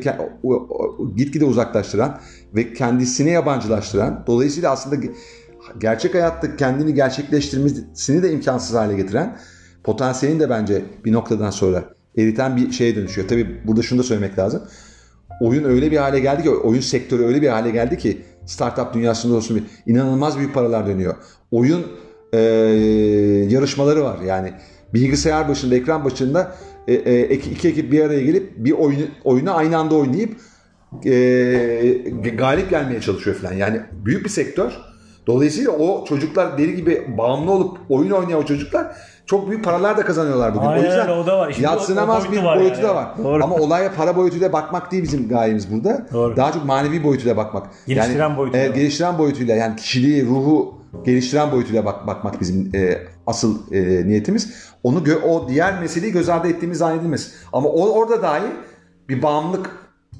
gitgide uzaklaştıran ve kendisini yabancılaştıran, dolayısıyla aslında ge- gerçek hayatta kendini gerçekleştirmesini de imkansız hale getiren, potansiyelini de bence bir noktadan sonra eriten bir şeye dönüşüyor. Tabii burada şunu da söylemek lazım. Oyun öyle bir hale geldi ki, oyun sektörü öyle bir hale geldi ki startup dünyasında olsun bir inanılmaz büyük paralar dönüyor. Oyun e, yarışmaları var. Yani bilgisayar başında, ekran başında e, e, iki, ekip bir araya gelip bir oyunu, oyunu aynı anda oynayıp e, galip gelmeye çalışıyor falan. Yani büyük bir sektör. Dolayısıyla o çocuklar deli gibi bağımlı olup oyun oynayan o çocuklar çok büyük paralar da kazanıyorlar bugün. Aynen o yüzden o da var. Şimdi yatsınamaz o bir boyutu var boyutu yani. da var. Doğru. Ama olaya para boyutuyla bakmak değil bizim gayemiz burada. Doğru. Daha çok manevi boyutuyla bakmak. Geliştiren yani, boyutuyla. Evet, geliştiren boyutuyla yani kişiliği, ruhu geliştiren boyutuyla bak, bakmak bizim e, asıl e, niyetimiz. Onu o diğer meseleyi göz ardı ettiğimiz zannedilmez. Ama o, orada dahi bir bağımlılık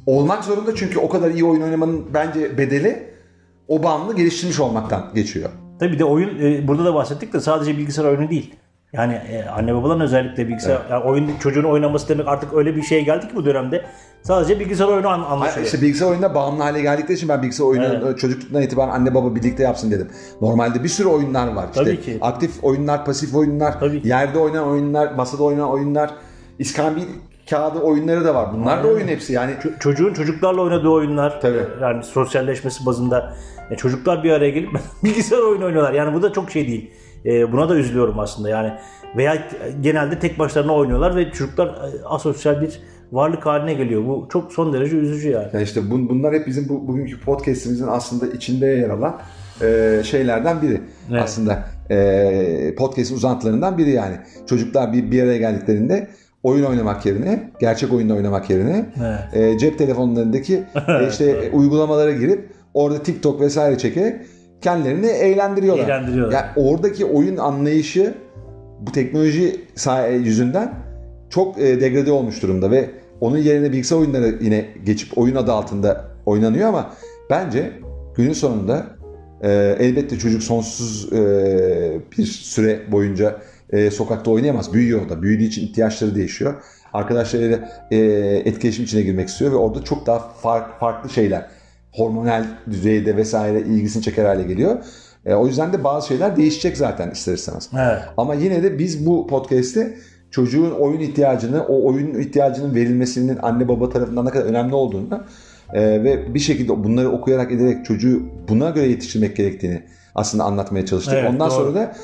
olmak zorunda çünkü o kadar iyi oyun oynamanın bence bedeli o bağımlılığı geliştirmiş olmaktan geçiyor. Tabii bir de oyun e, burada da bahsettik de sadece bilgisayar oyunu değil. Yani e, anne babaların özellikle bilgisayar yani oyun çocuğun oynaması demek artık öyle bir şeye geldi ki bu dönemde. Sadece bilgisayar oyunu an, Hayır, anlaşılıyor. işte bilgisayar oyununa bağımlı hale geldikleri için ben bilgisayar oyunu Evet. çocukluktan itibaren anne baba birlikte yapsın dedim. Normalde bir sürü oyunlar var. İşte Tabii ki. Aktif oyunlar, pasif oyunlar, Tabii ki. yerde oynanan oyunlar, masada oynanan oyunlar, iskambil kağıdı oyunları da var. Bunlar da oyun hepsi. Yani Ç- çocuğun çocuklarla oynadığı oyunlar Tabii. yani sosyalleşmesi bazında e, çocuklar bir araya gelip bilgisayar oyunu oynuyorlar. Yani bu da çok şey değil. E, buna da üzülüyorum aslında yani. Veya genelde tek başlarına oynuyorlar ve çocuklar e, asosyal bir varlık haline geliyor. Bu çok son derece üzücü yani. Yani işte bun- bunlar hep bizim bu, bugünkü podcast'imizin aslında içinde yer alan e, şeylerden biri. Evet. Aslında e, podcast'in uzantılarından biri yani. Çocuklar bir, bir araya geldiklerinde oyun oynamak yerine, gerçek oyunda oynamak yerine Evet. e, cep telefonlarındaki e, işte uygulamalara girip orada TikTok vesaire çekerek kendilerini eğlendiriyorlar. Eğlendiriyorlar. Yani oradaki oyun anlayışı bu teknoloji say- yüzünden çok e, degrade olmuş durumda ve onun yerine bilgisayar oyunları yine geçip oyun adı altında oynanıyor ama bence günün sonunda e, elbette çocuk sonsuz e, bir süre boyunca e, sokakta oynayamaz. Büyüyor da. Büyüdüğü için ihtiyaçları değişiyor. Arkadaşlarıyla e, etkileşim içine girmek istiyor ve orada çok daha fark, farklı şeyler hormonal düzeyde vesaire ilgisini çeker hale geliyor. E, o yüzden de bazı şeyler değişecek zaten ister istemez. Evet. Ama yine de biz bu podcast'te çocuğun oyun ihtiyacını, o oyun ihtiyacının verilmesinin anne baba tarafından ne kadar önemli olduğunu e, ve bir şekilde bunları okuyarak ederek çocuğu buna göre yetiştirmek gerektiğini aslında anlatmaya çalıştık. Evet, Ondan doğru. sonra da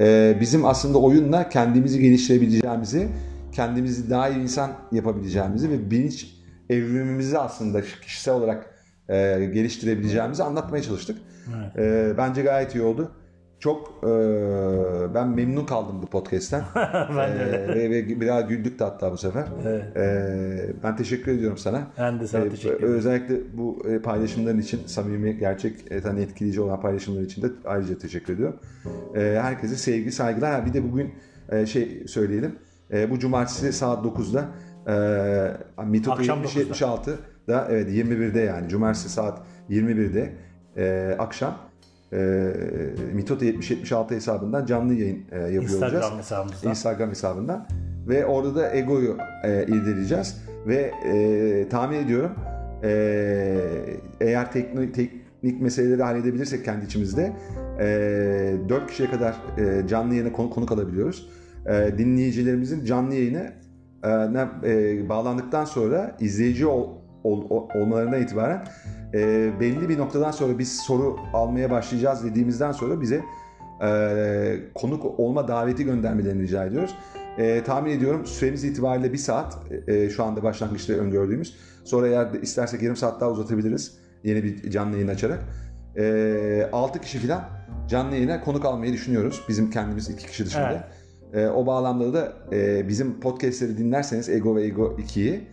e, bizim aslında oyunla kendimizi geliştirebileceğimizi, kendimizi daha iyi insan yapabileceğimizi ve bilinç evrimimizi aslında kişisel olarak e, geliştirebileceğimizi anlatmaya çalıştık. Evet. E, bence gayet iyi oldu. Çok e, ben memnun kaldım bu podcast'ten. ben de. E, ve, ve biraz güldük de hatta bu sefer. Evet. E, ben teşekkür ediyorum sana. Ben de sana e, teşekkür ederim. Özellikle bu e, paylaşımların için samimi, gerçek, hani etkileyici olan paylaşımlar için de ayrıca teşekkür ediyorum. E, herkese sevgi, saygılar. Bir de bugün e, şey söyleyelim. E, bu cumartesi saat 9'da e, Mitoto 76 da evet 21'de yani cumartesi saat 21'de e, akşam e, Mitot 7076 hesabından canlı yayın e, yapıyor Instagram olacağız. Hesabımızdan. Instagram hesabından. Ve orada da egoyu e, irdeleyeceğiz. Ve e, tahmin ediyorum e, eğer teknik, teknik meseleleri halledebilirsek kendi içimizde e, 4 kişiye kadar e, canlı yayına konu, konuk alabiliyoruz. E, dinleyicilerimizin canlı yayını e, e, bağlandıktan sonra izleyici ol, ol- ol- olmalarından itibaren e, belli bir noktadan sonra biz soru almaya başlayacağız dediğimizden sonra bize e, konuk olma daveti göndermelerini rica ediyoruz. E, tahmin ediyorum süremiz itibariyle bir saat e, şu anda başlangıçta öngördüğümüz. Sonra eğer istersek yarım saat daha uzatabiliriz yeni bir canlı yayın açarak. E, 6 kişi falan canlı yayına konuk almayı düşünüyoruz. Bizim kendimiz iki kişi dışında. E, o bağlamda da e, bizim podcastleri dinlerseniz Ego ve Ego 2'yi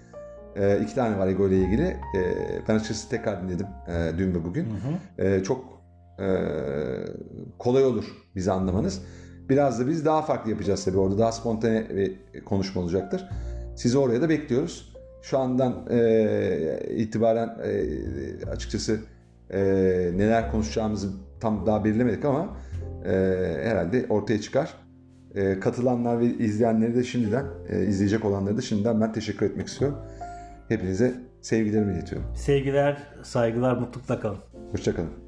e, iki tane var Ego ile ilgili. E, ben açıkçası tekrar dinledim e, dün ve bugün. Hı hı. E, çok e, kolay olur bizi anlamanız. Biraz da biz daha farklı yapacağız tabii. Orada daha spontane bir konuşma olacaktır. Sizi oraya da bekliyoruz. Şu andan e, itibaren e, açıkçası e, neler konuşacağımızı tam daha belirlemedik ama e, herhalde ortaya çıkar. E, katılanlar ve izleyenleri de şimdiden, e, izleyecek olanları da şimdiden ben teşekkür etmek istiyorum. Hepinize sevgilerimi iletiyorum. Sevgiler, saygılar, mutlulukla kalın. Hoşçakalın.